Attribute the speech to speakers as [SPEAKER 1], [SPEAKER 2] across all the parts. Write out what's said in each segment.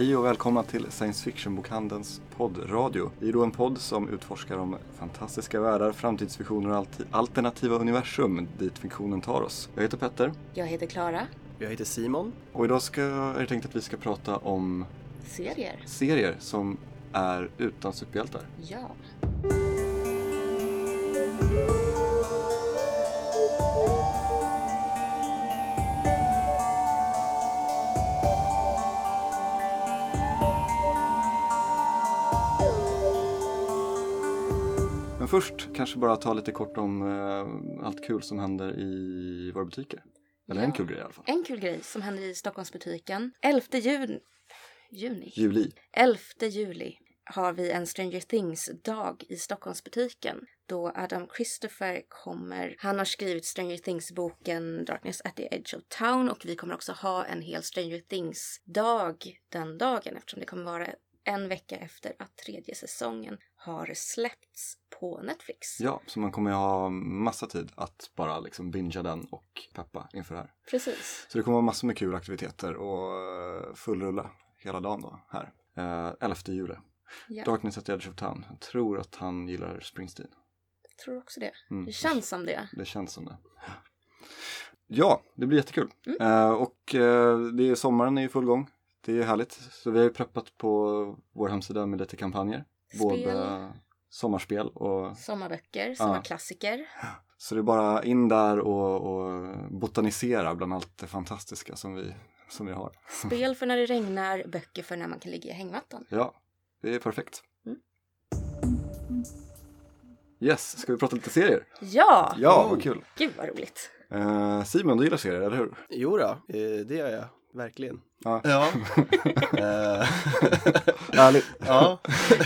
[SPEAKER 1] Hej och välkomna till Science Fiction-bokhandelns poddradio. Vi är då en podd som utforskar om fantastiska världar, framtidsvisioner och alternativa universum dit fiktionen tar oss. Jag heter Petter.
[SPEAKER 2] Jag heter Klara.
[SPEAKER 3] Jag heter Simon.
[SPEAKER 1] Och idag ska, är det tänkt att vi ska prata om
[SPEAKER 2] Serier.
[SPEAKER 1] serier som är utan superhjältar.
[SPEAKER 2] Ja.
[SPEAKER 1] Först kanske bara ta lite kort om eh, allt kul som händer i våra butiker. Eller en
[SPEAKER 2] Ja.
[SPEAKER 1] kul grej i alla fall.
[SPEAKER 2] En kul grej som händer i Stockholmsbutiken. 11 juni. Juni?
[SPEAKER 1] Juli.
[SPEAKER 2] 11 juli har vi en Stranger Things-dag i Stockholmsbutiken då Adam Christopher kommer. Han har skrivit Stranger Things-boken Darkness at the Edge of Town och vi kommer också ha en hel Stranger Things-dag den dagen eftersom det kommer vara en vecka efter att tredje säsongen har släppts på Netflix.
[SPEAKER 1] Ja, så man kommer ju ha massa tid att bara liksom bingea den och peppa inför det här.
[SPEAKER 2] Precis.
[SPEAKER 1] Så det kommer vara massor med kul aktiviteter och eh, full rulla hela dagen då här. Eh, 11 juli.
[SPEAKER 2] Ja,
[SPEAKER 1] Darkness at the Edge of Town. Jag tror att han gillar Springsteen.
[SPEAKER 2] jag tror också det.
[SPEAKER 1] Mm.
[SPEAKER 2] Det känns som det.
[SPEAKER 1] Det känns som det. Ja, det blir jättekul.
[SPEAKER 2] Mm.
[SPEAKER 1] Eh, och eh, det är, sommaren är i full gång. Det är härligt. Så vi har ju preppat på vår hemsida med lite kampanjer. Både
[SPEAKER 2] Spel.
[SPEAKER 1] sommarspel och
[SPEAKER 2] Sommarböcker, sommarklassiker.
[SPEAKER 1] så det är bara in där och, och botanisera bland allt det fantastiska som vi, som vi har.
[SPEAKER 2] Spel för när det regnar, böcker för när man kan ligga i hängmattan.
[SPEAKER 1] Ja, det är perfekt.
[SPEAKER 2] Mm.
[SPEAKER 1] Yes, ska vi prata lite serier?
[SPEAKER 2] Ja!
[SPEAKER 1] Ja, vad kul.
[SPEAKER 2] Gud vad roligt.
[SPEAKER 1] Eh, Simon, du gillar serier, eller hur?
[SPEAKER 3] Jo då, eh, det gör jag verkligen.
[SPEAKER 1] Ja.
[SPEAKER 3] Ja. Eh,
[SPEAKER 1] Härligt.
[SPEAKER 3] ja.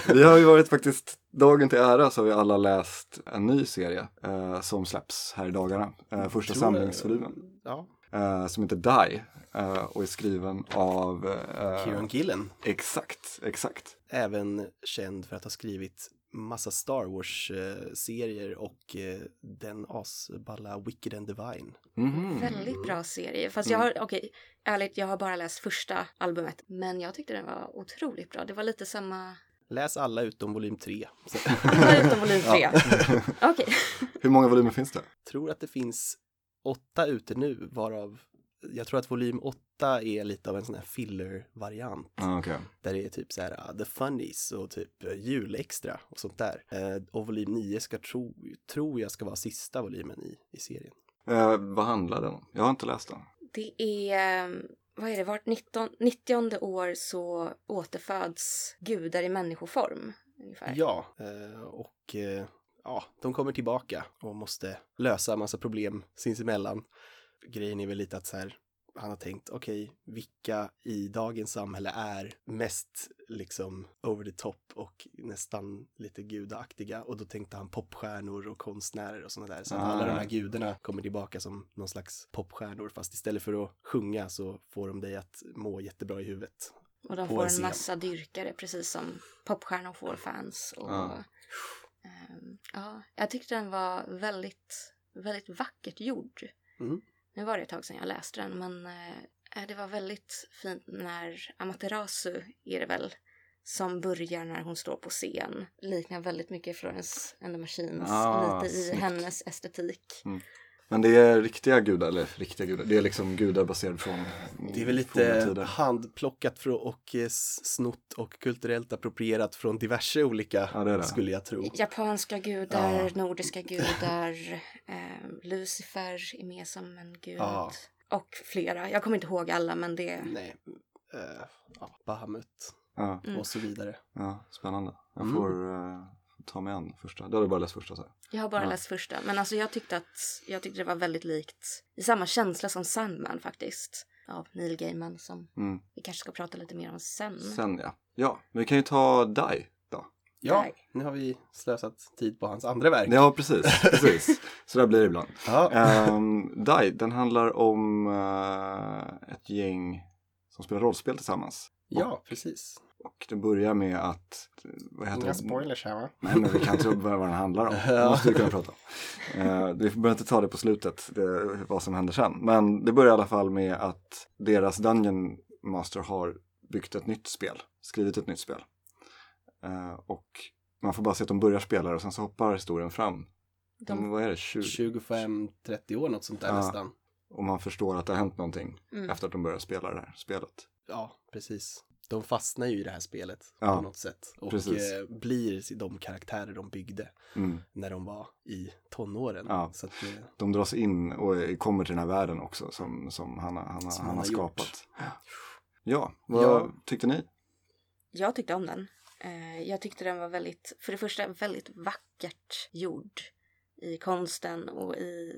[SPEAKER 1] Vi har ju varit faktiskt, dagen till ära så har vi alla läst en ny serie eh, som släpps här i dagarna. Eh, första samlingsvolymen.
[SPEAKER 3] Ja.
[SPEAKER 1] Eh, som heter Die eh, och är skriven av... Eh,
[SPEAKER 3] Kieran Gillen,
[SPEAKER 1] Exakt, exakt.
[SPEAKER 3] även känd för att ha skrivit massa Star Wars-serier och eh, den asballa Wicked and Divine.
[SPEAKER 1] Mhm.
[SPEAKER 2] Väldigt bra serie. Fast
[SPEAKER 1] Mm.
[SPEAKER 2] jag har, okej, ärligt, jag har bara läst första albumet. Men jag tyckte den var otroligt bra. Det var lite samma...
[SPEAKER 3] Läs alla utom volym 3. Så,
[SPEAKER 2] Utom volym 3. Okej.
[SPEAKER 1] Hur många volymer finns det?
[SPEAKER 3] tror att det finns åtta ute nu, varav jag tror att volym 8 är lite av en sån här filler-variant.
[SPEAKER 1] Ah, okej.
[SPEAKER 3] Där det är typ så här uh, The Funnies och typ uh, julextra och sånt där. Eh, och volym 9 ska tro, tror jag ska vara sista volymen i, i serien.
[SPEAKER 1] Eh, vad handlar den om? Jag har inte läst den.
[SPEAKER 2] Det är... eh, Vad är det? Vart 19, 90 år så återföds gudar i människoform. Ungefär.
[SPEAKER 3] Ja, och ja, de kommer tillbaka och måste lösa massa problem sinsemellan. Grejen är väl lite att så här, han har tänkt, okej, vilka i dagens samhälle är mest liksom over the top och nästan lite gudaktiga? Och då tänkte han popstjärnor och konstnärer och sådana där. Så att
[SPEAKER 1] Ah.
[SPEAKER 3] alla de här gudarna kommer tillbaka som någon slags popstjärnor, fast istället för att sjunga så får de dig att må jättebra i huvudet.
[SPEAKER 2] Och de får
[SPEAKER 3] en
[SPEAKER 2] massa dyrkare, precis som popstjärnor får fans. Och,
[SPEAKER 1] Ja.
[SPEAKER 2] ehm, ja, jag tyckte den var väldigt, väldigt vackert gjord.
[SPEAKER 3] Mm.
[SPEAKER 2] Nu var det ett tag sedan jag läste den, men eh, det var väldigt fint när Amaterasu är det väl, som börjar när hon står på scen. Liknar väldigt mycket Florence and the Machines,
[SPEAKER 1] Ah,
[SPEAKER 2] lite i
[SPEAKER 1] snyggt.
[SPEAKER 2] hennes estetik.
[SPEAKER 1] Men det är riktiga gudar, eller riktiga gudar, det är liksom gudar baserade från
[SPEAKER 3] Det är väl lite handplockat från och eh, snott och kulturellt approprierat från diverse olika,
[SPEAKER 1] Ja, det det.
[SPEAKER 3] skulle jag tro.
[SPEAKER 2] Japanska gudar,
[SPEAKER 3] Ja.
[SPEAKER 2] nordiska gudar, eh, Lucifer är med som en gud.
[SPEAKER 3] Ja.
[SPEAKER 2] Och flera. Jag kommer inte ihåg alla, men det...
[SPEAKER 3] Nej, eh, Bahamut
[SPEAKER 1] Ja,
[SPEAKER 2] Mm.
[SPEAKER 3] och så vidare.
[SPEAKER 1] ja, spännande. Jag
[SPEAKER 3] Mm.
[SPEAKER 1] får eh, ta mig an första. Du hade bara läst första så här.
[SPEAKER 2] Jag har bara
[SPEAKER 1] Ja.
[SPEAKER 2] läst första. Men alltså jag tyckte att jag tyckte det var väldigt likt. I samma känsla som Sandman faktiskt. Av Neil Gaiman som
[SPEAKER 1] Mm.
[SPEAKER 2] vi kanske ska prata lite mer om sen.
[SPEAKER 1] Sen ja. Ja, men vi kan ju ta Die då.
[SPEAKER 3] Ja,
[SPEAKER 2] Nej.
[SPEAKER 3] nu har vi slösat tid på hans andra verk.
[SPEAKER 1] Ja, precis. precis. Så där blir det ibland.
[SPEAKER 3] Ja.
[SPEAKER 1] Um, Die, den handlar om eh, ett gäng som spelar rollspel tillsammans.
[SPEAKER 3] ja, precis.
[SPEAKER 1] Och det börjar med att, vad heter
[SPEAKER 3] Inga
[SPEAKER 1] det?
[SPEAKER 3] spoilers här va?
[SPEAKER 1] Nej, men vi kan inte vad den handlar om. Det
[SPEAKER 3] Ja.
[SPEAKER 1] måste vi kunna prata om. Uh, vi behöver inte ta det på slutet, det, vad som händer sen. Men det börjar i alla fall med att deras Dungeon Master har byggt ett nytt spel, skrivit ett nytt spel. Eh, och man får bara se att de börjar spela och sen så hoppar historien fram.
[SPEAKER 2] De-
[SPEAKER 1] De, vad är det, 20?
[SPEAKER 3] 25-30 år, något sånt där
[SPEAKER 1] Ja.
[SPEAKER 3] nästan.
[SPEAKER 1] Och man förstår att det har hänt någonting
[SPEAKER 2] Mm.
[SPEAKER 1] efter att de börjar spela det här spelet.
[SPEAKER 3] Ja, precis. De fastnar ju i det här spelet
[SPEAKER 1] Ja,
[SPEAKER 3] på något sätt. Och
[SPEAKER 1] precis.
[SPEAKER 3] eh, blir de karaktärer de byggde
[SPEAKER 1] Mm.
[SPEAKER 3] när de var i tonåren.
[SPEAKER 1] Ja.
[SPEAKER 3] Så att, eh,
[SPEAKER 1] De dras in och kommer till den här världen också som, som han, har- han,
[SPEAKER 3] Som
[SPEAKER 1] han
[SPEAKER 3] han
[SPEAKER 1] har
[SPEAKER 3] har gjort.
[SPEAKER 1] skapat. Ja, vad
[SPEAKER 3] Ja.
[SPEAKER 1] tyckte ni?
[SPEAKER 2] Jag tyckte om den. Eh, jag tyckte den var väldigt, för det första väldigt vackert gjord. I konsten och i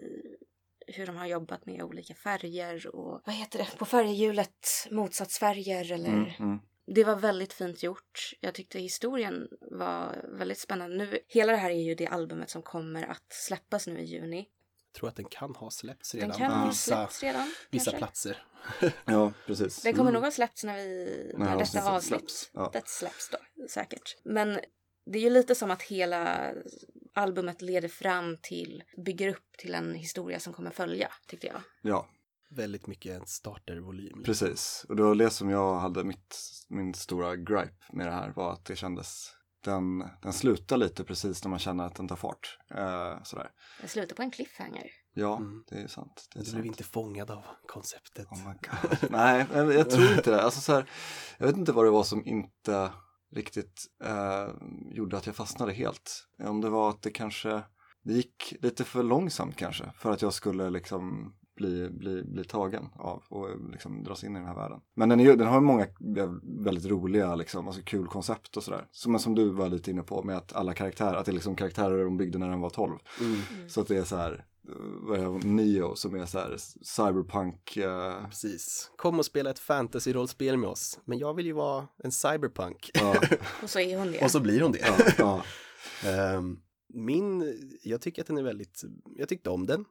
[SPEAKER 2] hur de har jobbat med olika färger och vad heter det, på färghjulet motsatsfärger eller
[SPEAKER 1] Mm, mm.
[SPEAKER 2] Det var väldigt fint gjort. Jag tyckte historien var väldigt spännande. Nu, hela det här är ju det albumet som kommer att släppas nu i juni.
[SPEAKER 3] jag tror att den kan ha släppts
[SPEAKER 2] Den
[SPEAKER 3] redan
[SPEAKER 2] kan
[SPEAKER 3] på
[SPEAKER 2] ha släppts redan.
[SPEAKER 3] vissa
[SPEAKER 2] kanske.
[SPEAKER 3] platser.
[SPEAKER 1] Ja, precis.
[SPEAKER 2] Den kommer
[SPEAKER 3] Mm.
[SPEAKER 2] nog ha släppts när, vi,
[SPEAKER 1] När
[SPEAKER 2] när, detta avsnitt
[SPEAKER 1] släpps, ja.
[SPEAKER 2] det släpps då, säkert. Men det är ju lite som att hela albumet leder fram till, bygger upp till en historia som kommer följa, tyckte jag.
[SPEAKER 1] Ja,
[SPEAKER 3] Väldigt mycket en startervolym.
[SPEAKER 1] precis. Och det var det som jag hade mitt, min stora gripe med det här var att det kändes den, den slutar lite precis när man känner att den tar fart. Eh, sådär.
[SPEAKER 2] Den slutar på en cliffhanger.
[SPEAKER 1] Ja,
[SPEAKER 3] Mm.
[SPEAKER 1] det är sant. Det är
[SPEAKER 3] Du
[SPEAKER 1] sant.
[SPEAKER 3] blev inte fångad av konceptet.
[SPEAKER 1] Oh my God. Nej, jag, jag tror inte det. Alltså, så här, jag vet inte vad det var som inte riktigt eh, gjorde att jag fastnade helt. Om det var att det kanske det gick lite för långsamt kanske för att jag skulle liksom bli, bli, bli tagen av och liksom dras in i den här världen. Men den, är, den har många väldigt roliga, liksom, alltså kul koncept och sådär. Som, som du var lite inne på med att alla karaktärer, att det är liksom karaktärer de byggde när de var 12.
[SPEAKER 3] Mm,
[SPEAKER 1] Så att det är så här, eh, vad är det, Neo som är så här cyberpunk, eh,
[SPEAKER 3] precis. Kom och spela ett fantasy-rollspel med oss. Men jag vill ju vara en cyberpunk.
[SPEAKER 1] ja,
[SPEAKER 2] Och så är hon det.
[SPEAKER 3] och så blir hon det.
[SPEAKER 1] ja, ja.
[SPEAKER 3] Ehm, min, jag tycker att den är väldigt, jag tyckte om den.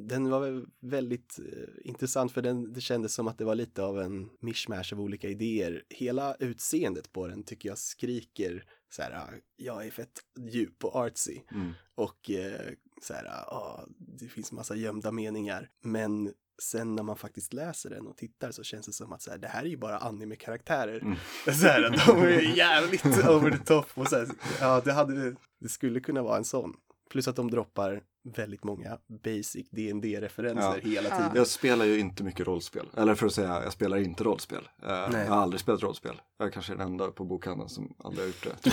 [SPEAKER 3] Den var väl väldigt eh, intressant för den, det kändes som att det var lite av en mishmash av olika idéer. Hela utseendet på den tycker jag skriker så här, ah, jag är fett djup och artsy.
[SPEAKER 1] Mm.
[SPEAKER 3] Och eh, så här, ah, det finns massa gömda meningar. Men sen när man faktiskt läser den och tittar så känns det som att så här, det här är ju bara anime-karaktärer.
[SPEAKER 1] Mm.
[SPEAKER 3] Så här, de är jävligt over the top och så här, ja, det hade, det skulle kunna vara en sån. Plus att de droppar väldigt många basic dd referenser hela
[SPEAKER 2] Ja.
[SPEAKER 3] tiden.
[SPEAKER 1] Jag spelar ju inte mycket rollspel. Eller för att säga, jag spelar inte rollspel. Eh, jag har aldrig spelat rollspel. Jag är kanske den enda på bokhandeln som aldrig har gjort det.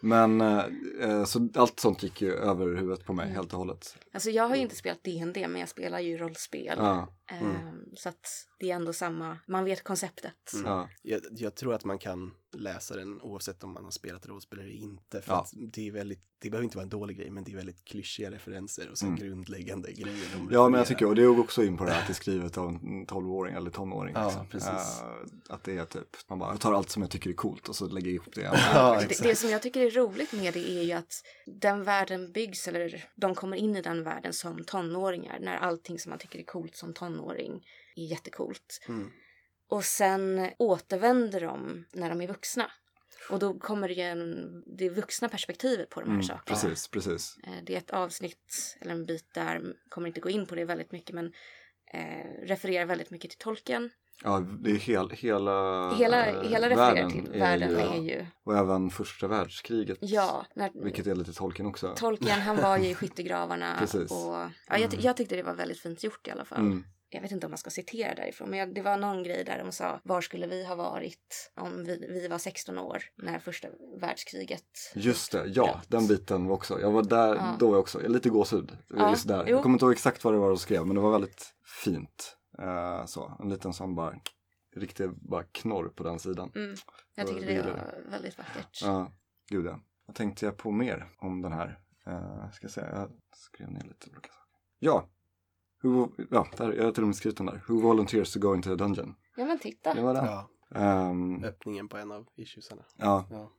[SPEAKER 1] Men eh, eh, så allt sånt gick ju över huvudet på mig
[SPEAKER 2] Mm.
[SPEAKER 1] helt och hållet.
[SPEAKER 2] Alltså jag har ju inte spelat D&D men jag spelar ju rollspel.
[SPEAKER 1] Ja,
[SPEAKER 2] Ehm, Så att det är ändå samma, man vet konceptet.
[SPEAKER 3] Mm.
[SPEAKER 1] ja,
[SPEAKER 3] Jag, jag tror att man kan läsa den oavsett om man har spelat rollspel eller inte. För
[SPEAKER 1] Ja.
[SPEAKER 3] att det är väldigt, det behöver inte vara en dålig grej, men det är väldigt klyschiga referenser och så
[SPEAKER 1] Mm.
[SPEAKER 3] grundläggande grejer. de
[SPEAKER 1] ja men jag tycker, och det är också in på det här att det är skrivet av en 12-åring eller tonåring.
[SPEAKER 3] Ja,
[SPEAKER 1] liksom.
[SPEAKER 3] precis.
[SPEAKER 1] Eh, att det är typ, man bara jag tar allt som jag tycker är coolt och så lägger jag ihop det.
[SPEAKER 3] Ja,
[SPEAKER 2] Det, det som jag tycker är roligt med det är ju att den världen byggs, eller de kommer in i den världen som tonåringar, när allting som man tycker är coolt som tonåring är jättecoolt.
[SPEAKER 3] Mm.
[SPEAKER 2] Och sen återvänder de när de är vuxna. Och då kommer det en, det vuxna perspektivet på de här
[SPEAKER 1] Mm,
[SPEAKER 2] sakerna.
[SPEAKER 1] precis, precis.
[SPEAKER 2] Eh, Det är ett avsnitt, eller en bit där, kommer inte gå in på det väldigt mycket, men eh, refererar väldigt mycket till tolken.
[SPEAKER 1] Ja, det är hel, hela,
[SPEAKER 2] Hela,
[SPEAKER 1] eh,
[SPEAKER 2] hela
[SPEAKER 1] världen
[SPEAKER 2] till
[SPEAKER 1] är
[SPEAKER 2] världen
[SPEAKER 1] ju,
[SPEAKER 2] är ju,
[SPEAKER 1] Och även första världskriget.
[SPEAKER 2] ja, när,
[SPEAKER 1] Vilket är lite tolken också.
[SPEAKER 2] Tolkien, han var ju i skyttegravarna.
[SPEAKER 1] Precis.
[SPEAKER 2] Och, ja, jag, ty- jag tyckte det var väldigt fint gjort i alla fall.
[SPEAKER 1] Mm.
[SPEAKER 2] Jag vet inte om man ska citera därifrån, men jag, det var någon grej där de sa var skulle vi ha varit om vi, vi var 16 år när första världskriget...
[SPEAKER 1] Just det, ja, den biten var också. Jag var där
[SPEAKER 2] Ja.
[SPEAKER 1] då också, lite gåshud.
[SPEAKER 2] Ja,
[SPEAKER 1] Just där.
[SPEAKER 2] jo.
[SPEAKER 1] Jag kommer inte ihåg exakt vad det var de skrev, men det var väldigt fint. Eh, så, en liten sån bara, riktig bara knorr på den sidan.
[SPEAKER 2] Mm, jag tyckte det var väldigt vackert.
[SPEAKER 1] Ja, gud ja. Vad tänkte jag på mer om den här? Uh, ska jag säga, jag skrev ner lite olika saker. Ja, Who, ja där, jag har till och med skrivit den där. Who volunteers to go into a dungeon?
[SPEAKER 2] Ja men titta.
[SPEAKER 1] Det var den.
[SPEAKER 3] Ja,
[SPEAKER 1] Ehm,
[SPEAKER 3] öppningen på en av issuesarna.
[SPEAKER 1] ja,
[SPEAKER 3] Ja.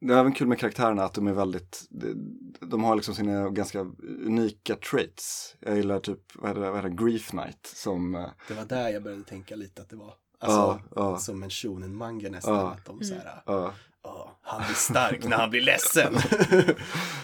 [SPEAKER 1] Det är även kul med karaktärerna att de är väldigt, de, de har liksom sina ganska unika traits. Jag gillar typ, vad heter det, vad heter det Grief Knight som, eh,
[SPEAKER 3] Det var där jag började tänka lite att det var alltså,
[SPEAKER 1] ja, ja,
[SPEAKER 3] som en shonen manga nästan.
[SPEAKER 1] Ja.
[SPEAKER 3] Att de så här,
[SPEAKER 1] ja,
[SPEAKER 3] "Ja, han blir stark när han blir ledsen.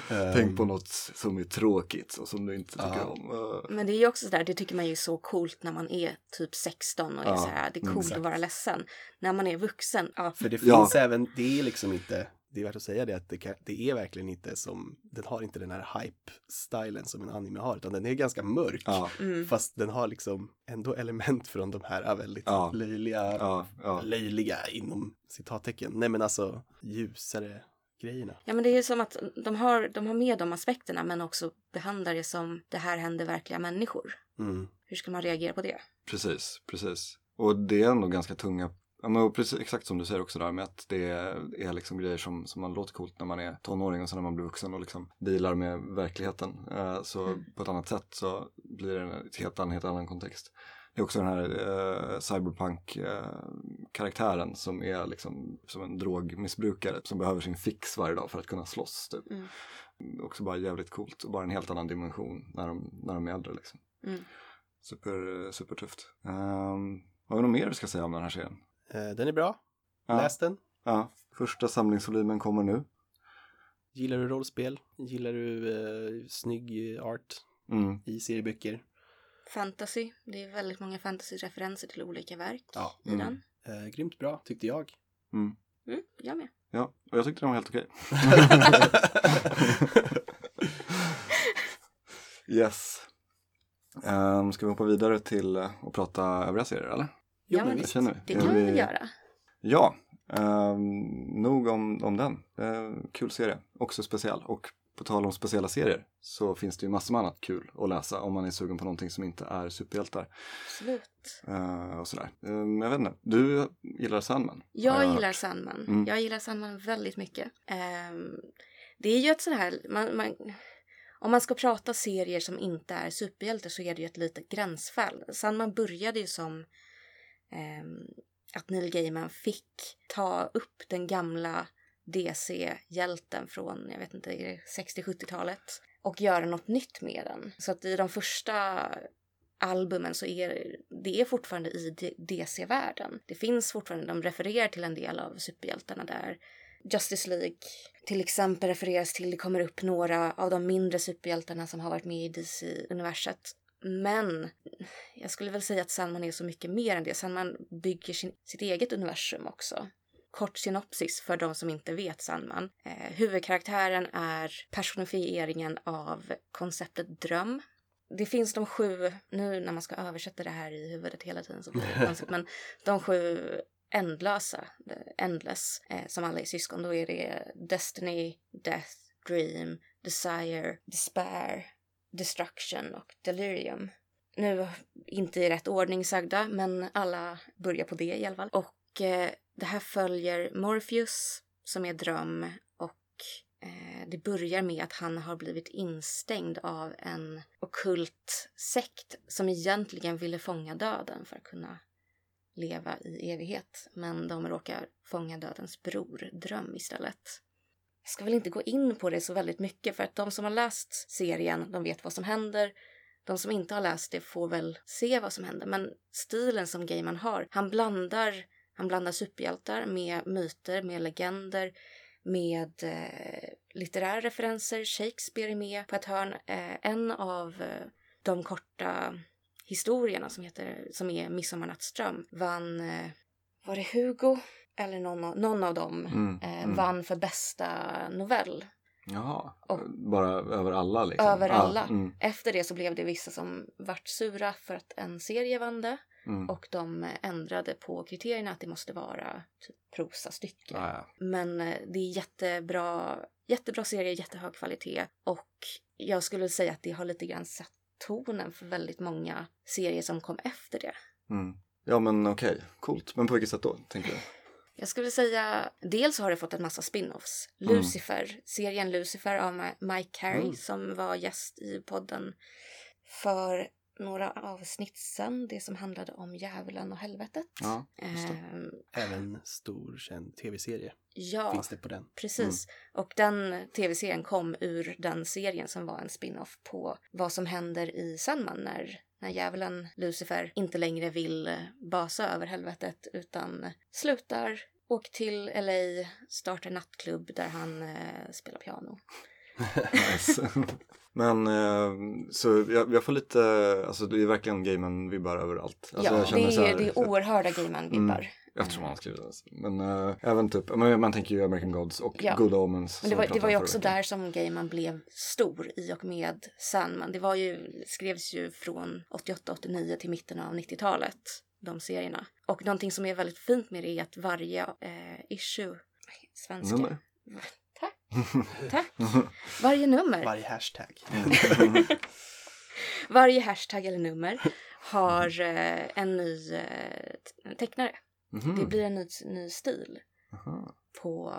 [SPEAKER 1] Tänk på något som är tråkigt och som du inte tycker
[SPEAKER 3] Ja.
[SPEAKER 1] om.
[SPEAKER 2] Men det är ju också sådär, det tycker man ju är så coolt när man är typ 16 och är
[SPEAKER 1] Ja,
[SPEAKER 2] så här, det är coolt
[SPEAKER 3] exakt.
[SPEAKER 2] att vara ledsen. När man är vuxen, ja.
[SPEAKER 3] För det
[SPEAKER 1] Ja.
[SPEAKER 3] finns även, det är liksom inte, det är värt att säga det att det, kan, det är verkligen inte som, den har inte den här hype-stilen som en anime har, utan den är ganska mörk.
[SPEAKER 1] Ja,
[SPEAKER 2] Mm.
[SPEAKER 3] Fast den har liksom ändå element från de här väldigt
[SPEAKER 1] Ja.
[SPEAKER 3] löjliga,
[SPEAKER 1] ja, ja.
[SPEAKER 3] löjliga inom citattecken. Nej men alltså ljusare grejerna.
[SPEAKER 2] Ja men det är ju som att de har, de har med de aspekterna men också behandlar det som det här händer verkliga människor.
[SPEAKER 3] Mm.
[SPEAKER 2] Hur ska man reagera på det?
[SPEAKER 1] Precis, precis. Och det är ändå ganska tunga, ja, men precis, exakt som du säger också där med att det är liksom grejer som, som man låter coolt när man är tonåring och sen när man blir vuxen och liksom dealar med verkligheten. Eh, så
[SPEAKER 2] Mm.
[SPEAKER 1] på ett annat sätt så blir det en helt annan, helt annan kontext. Det är också den här eh, cyberpunk-karaktären som är liksom som en drogmissbrukare som behöver sin fix varje dag för att kunna slåss. Typ.
[SPEAKER 2] Mm.
[SPEAKER 1] Också bara jävligt coolt och bara en helt annan dimension när de, när de är äldre. Liksom.
[SPEAKER 2] Mm.
[SPEAKER 1] Super, supertufft. Um, har vi något mer vi ska säga om den här serien?
[SPEAKER 3] Eh, den är bra,
[SPEAKER 1] Ja,
[SPEAKER 3] läs den.
[SPEAKER 1] ja. Första samlingsvolymen kommer nu.
[SPEAKER 3] Gillar du rollspel? Gillar du eh, snygg art
[SPEAKER 1] Mm.
[SPEAKER 3] i serieböcker?
[SPEAKER 2] Fantasy, det är väldigt många fantasy-referenser till olika verk
[SPEAKER 3] Ja.
[SPEAKER 2] i
[SPEAKER 1] Mm.
[SPEAKER 2] den.
[SPEAKER 3] Eh, grymt bra, tyckte jag.
[SPEAKER 1] Mm.
[SPEAKER 2] Mm, jag med.
[SPEAKER 1] Ja, och jag tyckte den var helt okej. yes. Um, ska vi hoppa vidare till att prata övriga serier eller?
[SPEAKER 3] Jo,
[SPEAKER 2] ja,
[SPEAKER 3] men visst.
[SPEAKER 1] känner vi.
[SPEAKER 2] Det kan vi göra.
[SPEAKER 1] Ja, um, nog om, om den. Uh, kul serie, också speciell. Och på tal om speciella serier så finns det ju massor med annat kul att läsa om man är sugen på någonting som inte är superhjältar.
[SPEAKER 2] Absolut.
[SPEAKER 1] Uh, och sådär. Um, jag vet inte, du gillar Sandman?
[SPEAKER 2] Jag
[SPEAKER 1] hört.
[SPEAKER 2] gillar Sandman.
[SPEAKER 1] Mm.
[SPEAKER 2] Jag gillar Sandman väldigt mycket. Ehm, det är ju ett sånt här... Man, man, om man ska prata serier som inte är superhjältar så är det ju ett litet gränsfall. Sandman började ju som Ehm, att Neil Gaiman fick ta upp den gamla DC-hjälten från, jag vet inte, 60-70-talet och göra något nytt med den. Så att i de första albumen så är det är fortfarande i DC-världen. Det finns fortfarande, de refererar till en del av superhjältarna där. Justice League till exempel refereras till, det kommer upp några av de mindre superhjältarna som har varit med i DC-universet. Men jag skulle väl säga att Sandman är så mycket mer än det. Sandman bygger sin, sitt eget universum också. Kort synopsis för de som inte vet Sandman. Eh, huvudkaraktären är personifieringen av konceptet dröm. Det finns de sju, nu när man ska översätta det här i huvudet hela tiden så blir konstigt, men de sju ändlösa, endless, eh, som alla är syskon, då är det Destiny, Death, Dream, Desire, Despair, Destruction och Delirium. Nu inte i rätt ordning sagda, men alla börjar på det i alla fall. Och eh, det här följer Morpheus som är dröm och eh, det börjar med att han har blivit instängd av en okult sekt som egentligen ville fånga döden för att kunna leva i evighet. Men de råkar fånga dödens bror, Dröm, istället. Ska väl inte gå in på det så väldigt mycket för att de som har läst serien, de vet vad som händer. De som inte har läst det får väl se vad som händer. Men stilen som Gaiman har, han blandar, han blandar superhjältar med myter, med legender, med eh, litterära referenser. Shakespeare är med på ett hörn. Eh, en av eh, de korta historierna som, heter, som är Midsommarnattsdröm vann, eh, var det Hugo? Eller någon av, någon av dem
[SPEAKER 1] Mm,
[SPEAKER 2] eh,
[SPEAKER 1] mm.
[SPEAKER 2] vann för bästa novell.
[SPEAKER 1] Jaha,
[SPEAKER 2] Och-
[SPEAKER 1] bara över alla liksom?
[SPEAKER 2] Över
[SPEAKER 1] Ja,
[SPEAKER 2] alla.
[SPEAKER 1] mm,
[SPEAKER 2] Efter det så blev det vissa som vart sura för att en serie vann det.
[SPEAKER 1] mm.
[SPEAKER 2] Och de ändrade på kriterierna att det måste vara typ prosastycke.
[SPEAKER 1] Ja, ja.
[SPEAKER 2] Men eh, det är jättebra, jättebra serie, jättehög kvalitet. Och jag skulle säga att det har lite grann satt tonen för väldigt många serier som kom efter det.
[SPEAKER 1] Mm. Ja men okej, coolt. Men på vilket sätt då, tänker du?
[SPEAKER 2] Jag skulle säga, dels har det fått en massa spin-offs.
[SPEAKER 1] Mm.
[SPEAKER 2] Lucifer, serien Lucifer av Mike Carey
[SPEAKER 3] Mm.
[SPEAKER 2] som var gäst i podden för några avsnitt sen. Det som handlade om djävulen och helvetet.
[SPEAKER 1] Ja.
[SPEAKER 2] Ehm,
[SPEAKER 3] Även stor känd tv-serie
[SPEAKER 2] ja,
[SPEAKER 3] finns det på den.
[SPEAKER 2] precis. Och den tv-serien kom ur den serien som var en spin-off på vad som händer i Sandman när, när djävulen Lucifer inte längre vill eh, basa över helvetet utan slutar, åker till LA, startar nattklubb där han eh, spelar piano.
[SPEAKER 1] Men eh, så jag, jag får lite, alltså det är verkligen gamen-vibbar överallt. Alltså,
[SPEAKER 2] ja,
[SPEAKER 1] jag
[SPEAKER 2] det
[SPEAKER 1] så här-
[SPEAKER 2] är, det är oerhörda Gaiman-vibbar.
[SPEAKER 1] Mm. Eftersom han skriver det. Men äh, även typ, man, man tänker ju American Gods och
[SPEAKER 2] Ja.
[SPEAKER 1] Good Omens.
[SPEAKER 2] Men det var, det var ju också där som Gaiman blev stor i och med Sandman. Det var ju, skrevs ju från 88-89 till mitten av 90-talet, de serierna. Och någonting som är väldigt fint med det är att varje eh, issue, svenska,
[SPEAKER 1] Nummer.
[SPEAKER 2] Tack. Tack. Varje nummer,
[SPEAKER 3] Varje hashtag.
[SPEAKER 2] varje hashtag eller nummer har eh, en ny eh, te- tecknare.
[SPEAKER 1] Mhm.
[SPEAKER 2] Det blir en ny, ny stil
[SPEAKER 1] Aha.
[SPEAKER 2] på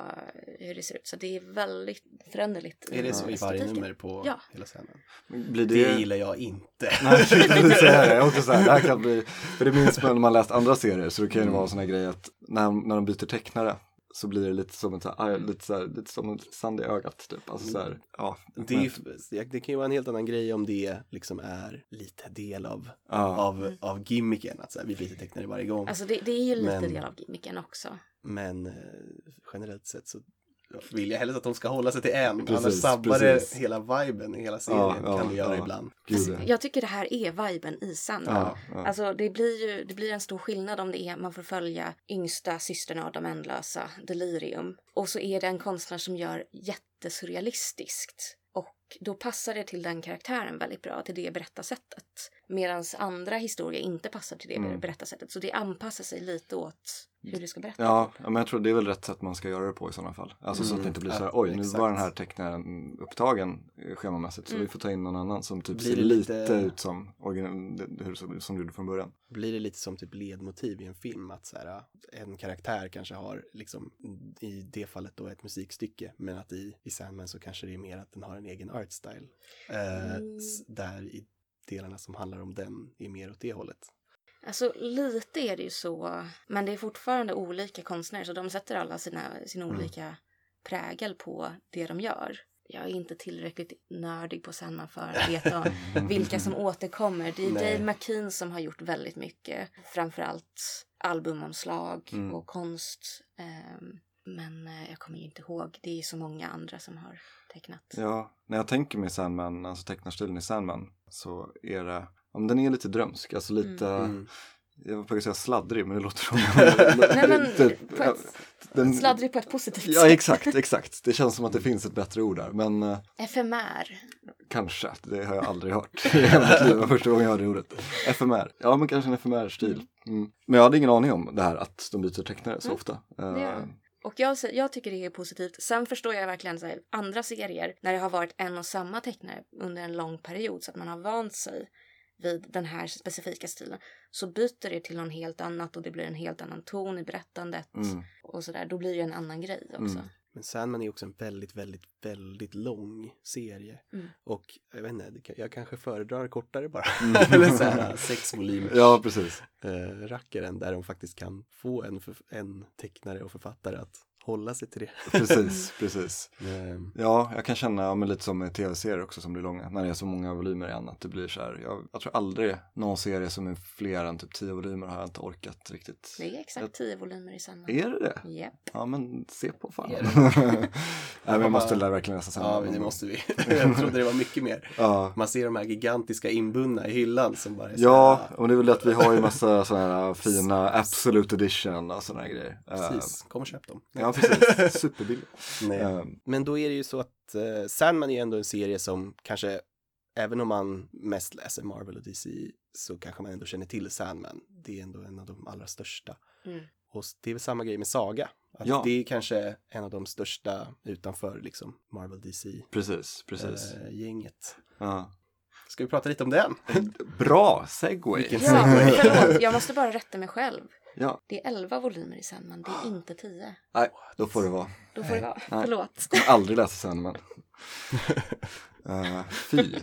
[SPEAKER 2] eh, hur det ser ut. Så det är väldigt föränderligt.
[SPEAKER 3] Är det så i varje nummer på
[SPEAKER 2] Ja.
[SPEAKER 3] hela scenen?
[SPEAKER 1] Blir
[SPEAKER 3] Det
[SPEAKER 1] det...
[SPEAKER 3] gillar jag inte.
[SPEAKER 1] Nej, jag tänkte säga det. Jag är också så här, det här kan bli, för det minns man när man läst andra serier så det kan ju
[SPEAKER 3] Mm.
[SPEAKER 1] vara en sån här grej att när, när de byter tecknare så blir det lite som ett så här, lite så här, lite som ett sand i ögat typ. Alltså så här, ja.
[SPEAKER 3] Det, är, det kan ju vara en helt annan grej om det liksom är lite del av,
[SPEAKER 1] ja.
[SPEAKER 3] av, av gimmicken. Att så här, vi byter tecknare varje gång.
[SPEAKER 2] Alltså det, det är ju lite
[SPEAKER 3] Men-
[SPEAKER 2] del av gimmicken också.
[SPEAKER 3] Men eh, generellt sett så vill jag hellre att de ska hålla sig till en.
[SPEAKER 1] Precis,
[SPEAKER 3] Annars sabbar det
[SPEAKER 1] precis.
[SPEAKER 3] hela viben i hela serien.
[SPEAKER 1] Ja, ja,
[SPEAKER 3] kan det göra
[SPEAKER 1] ja.
[SPEAKER 3] ibland.
[SPEAKER 2] Alltså,
[SPEAKER 1] ja.
[SPEAKER 2] jag tycker det här är viben i Sandman.
[SPEAKER 1] Ja, ja.
[SPEAKER 2] Alltså det blir ju det blir en stor skillnad om det är man får följa yngsta systern av de ändlösa, Delirium. Och så är det en konstnär som gör jättesurrealistiskt. Och då passar det till den karaktären väldigt bra, till det berättarsättet. Medan andra historier inte passar till det
[SPEAKER 1] Mm.
[SPEAKER 2] berättarsättet. Så det anpassar sig lite åt hur det ska berättas.
[SPEAKER 1] Ja, ja, men jag tror det är väl rätt sätt man ska göra det på i sådana fall. Alltså så att det
[SPEAKER 3] Mm,
[SPEAKER 1] inte blir så här, oj nu
[SPEAKER 3] exakt.
[SPEAKER 1] var den här tecknaren upptagen eh, schemamässigt så
[SPEAKER 2] Mm.
[SPEAKER 1] vi får ta in någon annan som typ
[SPEAKER 3] Blir
[SPEAKER 1] ser lite,
[SPEAKER 3] lite-
[SPEAKER 1] ut som, origin- det- hur, som, du gjorde från början.
[SPEAKER 3] Blir det lite som typ ledmotiv i en film att så här, en karaktär kanske har liksom i det fallet då ett musikstycke men att i, i Sandman så kanske det är mer att den har en egen art style. Eh,
[SPEAKER 2] Mm.
[SPEAKER 3] s- Där i delarna som handlar om den är mer åt det hållet.
[SPEAKER 2] Alltså lite är det ju så, men det är fortfarande olika konstnärer så de sätter alla sina, sin
[SPEAKER 3] Mm.
[SPEAKER 2] olika prägel på det de gör. Jag är inte tillräckligt nördig på Sandman för att veta vilka som återkommer. Det är
[SPEAKER 3] Nej.
[SPEAKER 2] Dave McKean som har gjort väldigt mycket, framförallt albumomslag
[SPEAKER 1] Mm.
[SPEAKER 2] och konst. Ehm, men eh, jag kommer ju inte ihåg, det är så många andra som har tecknat.
[SPEAKER 1] Ja, när jag tänker mig Sandman, alltså tecknarstilen i Sandman så är det, ja, men den är lite drömsk, alltså lite,
[SPEAKER 3] Mm.
[SPEAKER 1] jag var på att säga sladdrig men det låter som
[SPEAKER 2] Nej men
[SPEAKER 1] typ,
[SPEAKER 2] på
[SPEAKER 1] ja,
[SPEAKER 2] ett,
[SPEAKER 1] den-
[SPEAKER 2] sladdrig på ett positivt
[SPEAKER 1] Ja
[SPEAKER 2] sätt.
[SPEAKER 1] exakt, exakt. Det känns som att det finns ett bättre ord där. Men eh,
[SPEAKER 2] FMR.
[SPEAKER 1] kanske, det har jag aldrig hört i hela mitt liv. Det var första gången jag hörde ordet. FMR, ja men kanske en FMR-stil. Mm. Men jag hade ingen aning om det här att de byter tecknare så
[SPEAKER 2] Mm.
[SPEAKER 1] ofta. Eh,
[SPEAKER 2] gör Och jag, jag tycker det är positivt. Sen förstår jag verkligen så här, andra serier när det har varit en och samma tecknare under en lång period så att man har vant sig vid den här specifika stilen så byter det till någon helt annat och det blir en helt annan ton i berättandet
[SPEAKER 1] Mm.
[SPEAKER 2] och sådär. Då blir det en annan grej också.
[SPEAKER 1] Mm.
[SPEAKER 3] Men Sandman är också en väldigt, väldigt, väldigt lång serie.
[SPEAKER 2] Mm.
[SPEAKER 3] Och jag vet inte, jag kanske föredrar kortare bara.
[SPEAKER 1] Mm.
[SPEAKER 3] Eller så här sex volymer.
[SPEAKER 1] Ja, precis.
[SPEAKER 3] eh, rackaren där de faktiskt kan få en, en tecknare och författare att hålla sig till det.
[SPEAKER 1] Precis, precis.
[SPEAKER 3] Ehm,
[SPEAKER 1] Ja, jag kan känna ja, men lite som med tv-serier också som blir långa. När det är så många volymer i annat. Det blir så här, jag, jag tror aldrig någon serie som är fler än typ tio volymer har jag inte orkat riktigt.
[SPEAKER 2] Det är exakt tio volymer i samma.
[SPEAKER 1] Är det det?
[SPEAKER 2] Japp.
[SPEAKER 1] Ja, men se på fan. Nej, men jag måste lära verkligen läsa samma.
[SPEAKER 3] ja, men det måste vi. jag trodde det var mycket mer.
[SPEAKER 1] Ja.
[SPEAKER 3] Man ser de här gigantiska inbundna i hyllan som bara är så
[SPEAKER 1] Ja,
[SPEAKER 3] här,
[SPEAKER 1] och det är väl det att vi har ju massa sådana här fina Absolute Edition och sådana här grejer.
[SPEAKER 3] Precis, kom och köp dem.
[SPEAKER 1] Ja, precis. Superbilligt.
[SPEAKER 3] Nej.
[SPEAKER 1] Eh,
[SPEAKER 3] Men då är det ju så att eh, Sandman är ändå en serie som kanske, även om man mest läser Marvel och DC, så kanske man ändå känner till Sandman. Det är ändå en av de allra största.
[SPEAKER 2] Mm.
[SPEAKER 3] Och det är väl samma grej med Saga. Att
[SPEAKER 1] Ja.
[SPEAKER 3] Det är kanske en av de största utanför liksom Marvel DC-gänget.
[SPEAKER 1] Precis, precis.
[SPEAKER 3] Eh, gänget.
[SPEAKER 1] Ja.
[SPEAKER 3] Ska vi prata lite om den?
[SPEAKER 1] Bra segway.
[SPEAKER 2] Ja, förlåt. Jag måste bara rätta mig själv.
[SPEAKER 1] Ja,
[SPEAKER 2] Det är elva volymer i Sandman, det är inte tio.
[SPEAKER 1] nej, då får det vara.
[SPEAKER 2] Då får det vara.
[SPEAKER 1] Nej.
[SPEAKER 2] Förlåt.
[SPEAKER 1] Jag har aldrig läst Sandman. Uh, fy. Nej,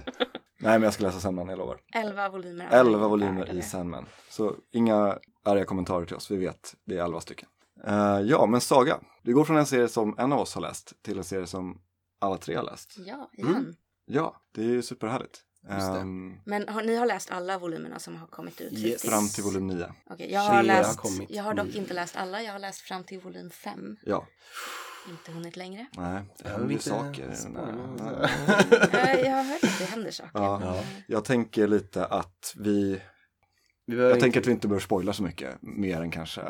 [SPEAKER 1] men jag ska läsa Sandman, jag lovar.
[SPEAKER 2] Elva volymer.
[SPEAKER 1] 11 volymer i. Sandman. Så inga arga kommentarer till oss, vi vet, det är 11 stycken. Eh, ja, men Saga. Vi går från en serie som en av oss har läst till en serie som alla tre har läst.
[SPEAKER 2] Ja, igen.
[SPEAKER 3] Mm.
[SPEAKER 1] Ja, det är ju superhärligt. Ehm,
[SPEAKER 2] Men har, ni har läst alla volymerna som har kommit ut
[SPEAKER 3] Yes.
[SPEAKER 1] fram till volym 9.
[SPEAKER 2] Okej, jag har
[SPEAKER 3] har
[SPEAKER 2] läst,
[SPEAKER 3] kommit
[SPEAKER 2] jag har dock
[SPEAKER 3] nu.
[SPEAKER 2] inte läst alla, jag har läst fram till volym 5.
[SPEAKER 1] Ja,
[SPEAKER 2] Inte hunnit längre.
[SPEAKER 1] Nej, det
[SPEAKER 3] Jag
[SPEAKER 1] händer ju saker. här.
[SPEAKER 2] jag, har hört att det händer saker.
[SPEAKER 1] Ja.
[SPEAKER 3] Ja.
[SPEAKER 1] Jag tänker lite att vi, jag
[SPEAKER 3] inte-
[SPEAKER 1] tänker att vi inte bör spoila så mycket, mer än kanske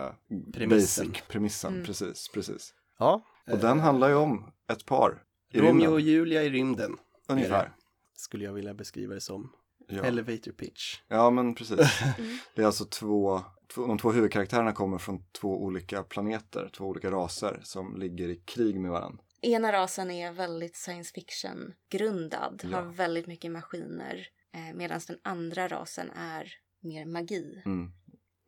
[SPEAKER 3] Premissen.
[SPEAKER 1] basic, premissen,
[SPEAKER 2] Mm.
[SPEAKER 1] precis, precis.
[SPEAKER 3] Ja.
[SPEAKER 1] Och den handlar ju om ett par i
[SPEAKER 3] Romeo
[SPEAKER 1] rymden,
[SPEAKER 3] och Julia i rymden
[SPEAKER 1] ungefär.
[SPEAKER 3] Skulle jag vilja beskriva det som.
[SPEAKER 1] Ja.
[SPEAKER 3] Elevator pitch.
[SPEAKER 1] ja, men precis.
[SPEAKER 2] Mm.
[SPEAKER 1] Det är alltså två, två, de två huvudkaraktärerna kommer från två olika planeter, två olika raser som ligger i krig med varandra.
[SPEAKER 2] Ena rasen är väldigt science fiction grundad,
[SPEAKER 1] Ja.
[SPEAKER 2] har väldigt mycket maskiner. Eh, Medan den andra rasen är mer magi,
[SPEAKER 1] Mm.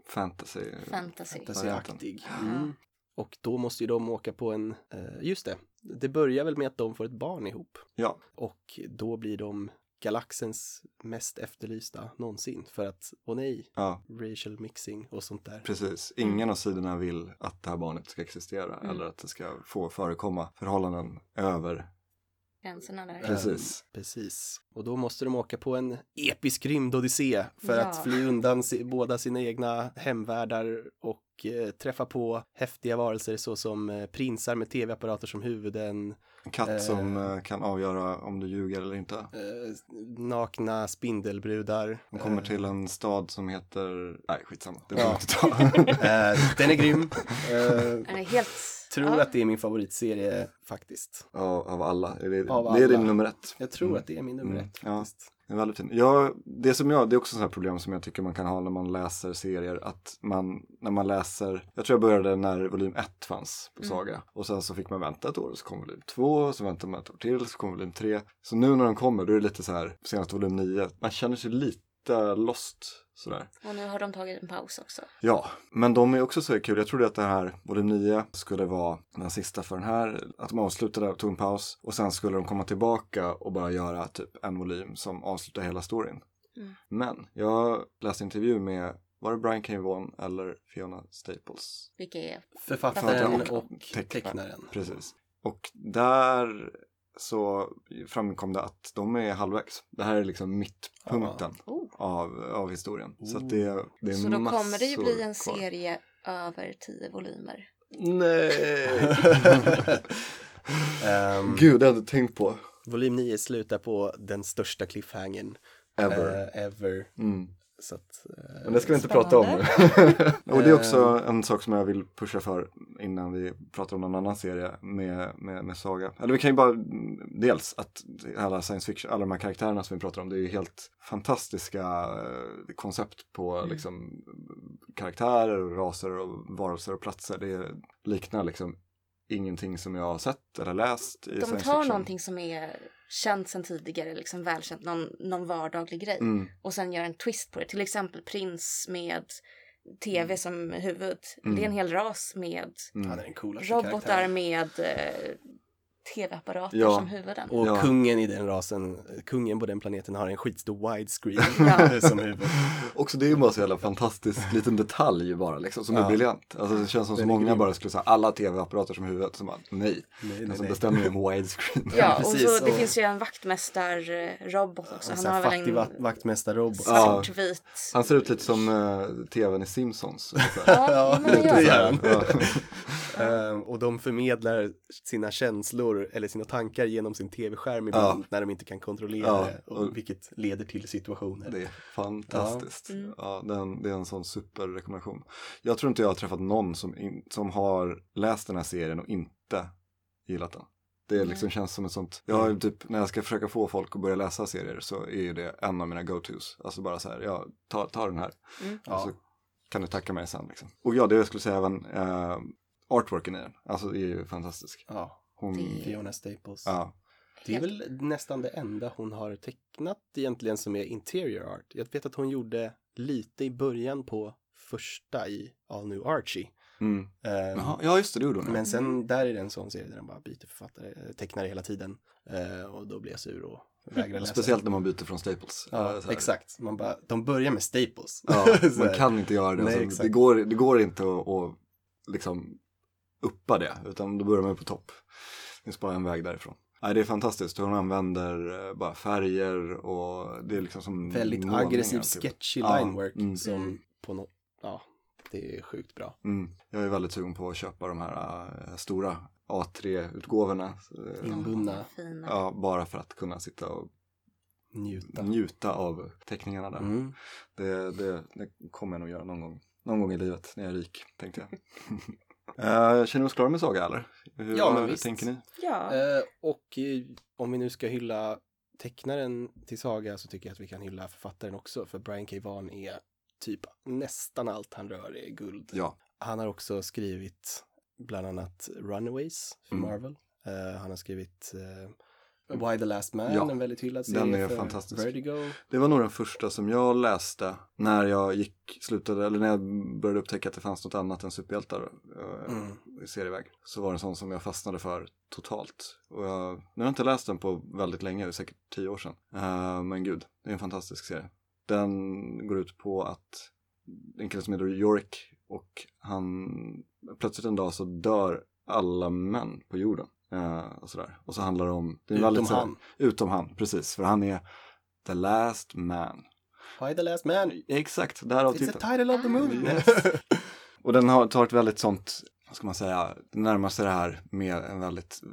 [SPEAKER 1] Fantasy.
[SPEAKER 2] fantasy.
[SPEAKER 3] Fantasyaktig. Mm. Och då måste ju de åka på en, eh, just det, det börjar väl med att de får ett barn ihop.
[SPEAKER 1] Ja,
[SPEAKER 3] Och då blir de galaxens mest efterlysta någonsin. För att, åh nej,
[SPEAKER 1] ja,
[SPEAKER 3] racial mixing och sånt där.
[SPEAKER 1] precis. Ingen av sidorna vill att det här barnet ska existera
[SPEAKER 2] Mm.
[SPEAKER 1] eller att det ska få förekomma förhållanden över.
[SPEAKER 2] Gränserna där.
[SPEAKER 1] Precis.
[SPEAKER 3] Eh, precis. Och då måste de åka på en episk rymdodyssé för
[SPEAKER 2] Ja.
[SPEAKER 3] att fly undan si- båda sina egna hemvärldar och eh, träffa på häftiga varelser såsom eh, prinsar med tv-apparater som huvuden,
[SPEAKER 1] En katt
[SPEAKER 3] Eh.
[SPEAKER 1] som eh, kan avgöra om du ljuger eller inte.
[SPEAKER 3] eh, nakna spindelbrudar.
[SPEAKER 1] De kommer
[SPEAKER 3] Eh,
[SPEAKER 1] till en stad som heter, nej skitsamma, det
[SPEAKER 3] Ja.
[SPEAKER 1] inte ta.
[SPEAKER 3] eh, den är grym. Eh,
[SPEAKER 2] Den är helt...
[SPEAKER 3] tror
[SPEAKER 2] ja.
[SPEAKER 3] att det är min favoritserie faktiskt.
[SPEAKER 1] Ja, av alla. Det är,
[SPEAKER 3] Av
[SPEAKER 1] det är
[SPEAKER 3] alla.
[SPEAKER 1] din nummer ett.
[SPEAKER 3] Jag tror
[SPEAKER 1] Mm.
[SPEAKER 3] att det är min nummer
[SPEAKER 1] Mm,
[SPEAKER 3] ett
[SPEAKER 1] ja.
[SPEAKER 3] faktiskt.
[SPEAKER 1] Det är väldigt fint. Ja, det som jag, det är också sådana här problem som jag tycker man kan ha när man läser serier. Att man, när man läser, jag tror jag började när volym 1 fanns på
[SPEAKER 2] Mm.
[SPEAKER 1] Saga. Och sen så fick man vänta ett år och så kom volym 2, så väntade man ett år till, så kom volym 3. Så nu när de kommer, då är det lite så här, senaste volym 9, man känner sig lite lost sådär.
[SPEAKER 2] Och nu har de tagit en paus också.
[SPEAKER 1] Ja, men de är också så kul. Jag trodde att det här, volym 9, skulle vara den sista för den här. Att de avslutade och tog en paus. Och sen skulle de komma tillbaka och bara göra typ en volym som avslutar hela storyn.
[SPEAKER 2] Mm.
[SPEAKER 1] Men jag läste intervju med, var det Brian K. Vaughan eller Fiona Staples?
[SPEAKER 2] Vilka är...
[SPEAKER 3] Författaren
[SPEAKER 1] Författaren
[SPEAKER 3] och
[SPEAKER 1] tecknaren.
[SPEAKER 3] tecknaren.
[SPEAKER 1] Precis. Och där så framkom det att de är halvvägs. Det här är liksom mittpunkten
[SPEAKER 2] Oh.
[SPEAKER 1] av, av historien. Så
[SPEAKER 3] Oh.
[SPEAKER 1] att det, det är
[SPEAKER 2] Så då kommer det ju bli en
[SPEAKER 1] kvar.
[SPEAKER 2] serie över tio volymer.
[SPEAKER 1] Nej!
[SPEAKER 3] Ehm,
[SPEAKER 1] Gud, det hade jag tänkt på.
[SPEAKER 3] volym 9 slutar på den största cliffhangern
[SPEAKER 1] Ever.
[SPEAKER 3] eh, ever.
[SPEAKER 1] Mm.
[SPEAKER 3] Så att, eh,
[SPEAKER 1] Men det ska vi inte
[SPEAKER 2] Spännande.
[SPEAKER 1] prata om och det är också en sak som jag vill pusha för innan vi pratar om någon annan serie med, med, med Saga. Eller vi kan ju bara, dels att alla science fiction, alla de här karaktärerna som vi pratar om, det är ju helt fantastiska eh, koncept på
[SPEAKER 2] Mm.
[SPEAKER 1] liksom karaktärer, och raser och varelser och platser. Det liknar liksom ingenting som jag har sett eller läst i
[SPEAKER 2] De
[SPEAKER 1] science
[SPEAKER 2] tar någonting som är känt sedan tidigare, liksom välkänt, någon, någon vardaglig grej.
[SPEAKER 1] Mm,
[SPEAKER 2] Och sen gör en twist på det. Till exempel prins med tv som huvud.
[SPEAKER 1] Mm.
[SPEAKER 2] Det är en hel ras med
[SPEAKER 1] mm.
[SPEAKER 2] robotar med eh, tv-apparater
[SPEAKER 1] Ja.
[SPEAKER 2] som huvuden.
[SPEAKER 3] Och
[SPEAKER 1] Ja.
[SPEAKER 3] kungen i den rasen, kungen på den planeten har en skitstor widescreen
[SPEAKER 2] Ja.
[SPEAKER 3] som huvud.
[SPEAKER 1] Också det är ju bara så jävla fantastisk liten detalj bara liksom som
[SPEAKER 3] Ja.
[SPEAKER 1] är briljant. Alltså det känns som så många
[SPEAKER 3] grym.
[SPEAKER 1] bara skulle säga alla tv-apparater som huvud. Så bara, nej,
[SPEAKER 3] Nej, nej,
[SPEAKER 1] alltså,
[SPEAKER 3] nej.
[SPEAKER 1] det stämmer ju med widescreen.
[SPEAKER 2] Ja, och
[SPEAKER 3] precis,
[SPEAKER 2] så det finns ju en vaktmästarrobot också.
[SPEAKER 3] En
[SPEAKER 2] Han har väl en
[SPEAKER 3] va- vaktmästarrobot.
[SPEAKER 1] Ja.
[SPEAKER 2] svartvit...
[SPEAKER 1] Han ser ut lite som uh, tvn i Simpsons.
[SPEAKER 2] Ja, men det gör han.
[SPEAKER 3] Ehm, och de förmedlar sina känslor eller sina tankar genom sin tv-skärm ibland när de inte kan kontrollera
[SPEAKER 1] Ja,
[SPEAKER 3] det, och vilket leder till situationer.
[SPEAKER 1] Det är fantastiskt.
[SPEAKER 2] Ja. Mm.
[SPEAKER 1] Ja, det, är en, det är en sån superrekommendation. Jag tror inte jag har träffat någon som, in, som har läst den här serien och inte gillat den. Det liksom känns som ett sånt, jag har ju typ, när jag ska försöka få folk att börja läsa serier så är ju det en av mina go-tos. Alltså bara så här, ja, ta, ta den här.
[SPEAKER 2] Mm.
[SPEAKER 1] Och
[SPEAKER 3] Ja.
[SPEAKER 1] så kan du tacka mig sen liksom. Och ja, det jag skulle säga även, uh, artworken i den, alltså det är ju fantastisk.
[SPEAKER 3] Ja,
[SPEAKER 1] Hon,
[SPEAKER 2] Det-
[SPEAKER 3] Fiona Staples.
[SPEAKER 1] ja,
[SPEAKER 3] Det är väl nästan det enda hon har tecknat egentligen som är interior art. Jag vet att hon gjorde lite i början på första i All New Archie.
[SPEAKER 1] mm. Jaha, ja just det, det gjorde hon. ja.
[SPEAKER 3] Men sen där är det en sån serie där den bara byter författare, eh, tecknare hela tiden. Eh, och då blir jag sur och vägrar läsa.
[SPEAKER 1] Speciellt när man byter från Staples.
[SPEAKER 3] Ja, exakt. Man bara, de börjar med Staples.
[SPEAKER 1] Ja, man kan inte göra det.
[SPEAKER 3] Nej,
[SPEAKER 1] alltså,
[SPEAKER 3] exakt.
[SPEAKER 1] det, går, det går inte att, att liksom uppa det, utan då börjar man på topp. Det finns bara en väg därifrån. Nej, det är fantastiskt. Hon använder eh, bara färger och det är liksom som
[SPEAKER 3] Väldigt aggressiv,
[SPEAKER 1] typ.
[SPEAKER 3] sketchy
[SPEAKER 1] Ja,
[SPEAKER 3] linework
[SPEAKER 1] mm.
[SPEAKER 3] som på något, ja, det är sjukt bra.
[SPEAKER 1] Mm. Jag är väldigt sugen på att köpa de här äh, stora A3-utgåvorna. eh,
[SPEAKER 3] Inbundna.
[SPEAKER 1] Ja, bara för att kunna sitta och
[SPEAKER 3] Njuta.
[SPEAKER 1] njuta av teckningarna där.
[SPEAKER 3] Mm.
[SPEAKER 1] Det, det, det kommer jag nog göra någon gång. Någon gång i livet när jag är rik, tänkte jag. uh, känner vi oss klara med Saga eller? Hur,
[SPEAKER 3] Ja, men visst.
[SPEAKER 1] tänker ni?
[SPEAKER 2] Ja.
[SPEAKER 3] Eh, och eh, om vi nu ska hylla tecknaren till Saga så tycker jag att vi kan hylla författaren också. För Brian K. Vaughan är typ nästan allt han rör är guld.
[SPEAKER 1] Ja,
[SPEAKER 3] Han har också skrivit bland annat Runaways för
[SPEAKER 1] Mm.
[SPEAKER 3] Marvel. Han har skrivit Why the Last Man,
[SPEAKER 1] Ja,
[SPEAKER 3] en väldigt hyllad
[SPEAKER 1] den
[SPEAKER 3] serie
[SPEAKER 1] är
[SPEAKER 3] för
[SPEAKER 1] fantastisk.
[SPEAKER 3] Vertigo.
[SPEAKER 1] det var nog den första som jag läste när jag gick, slutade, eller när jag började upptäcka att det fanns något annat än superhjältar uh,
[SPEAKER 3] Mm.
[SPEAKER 1] i serieväg. Så var det en sån som jag fastnade för totalt. Och jag, nu har jag inte läst den på väldigt länge, det är säkert tio år sedan. Eh, men gud, det är en fantastisk serie. Den går ut på att en kille som heter Yorick och han plötsligt en dag så dör alla män på jorden. Eh, och sådär. Och så handlar det om... Det är
[SPEAKER 3] Utom
[SPEAKER 1] väldigt, så här-
[SPEAKER 3] han.
[SPEAKER 1] Utom han, precis. För han är the last man.
[SPEAKER 3] Why the Last Man?
[SPEAKER 1] Exakt, därav
[SPEAKER 3] It's the
[SPEAKER 1] titeln.
[SPEAKER 3] title of the movie.
[SPEAKER 1] Yes. Och den har, tar ett väldigt sånt, vad ska man säga, det närmar sig det här med en väldigt eh,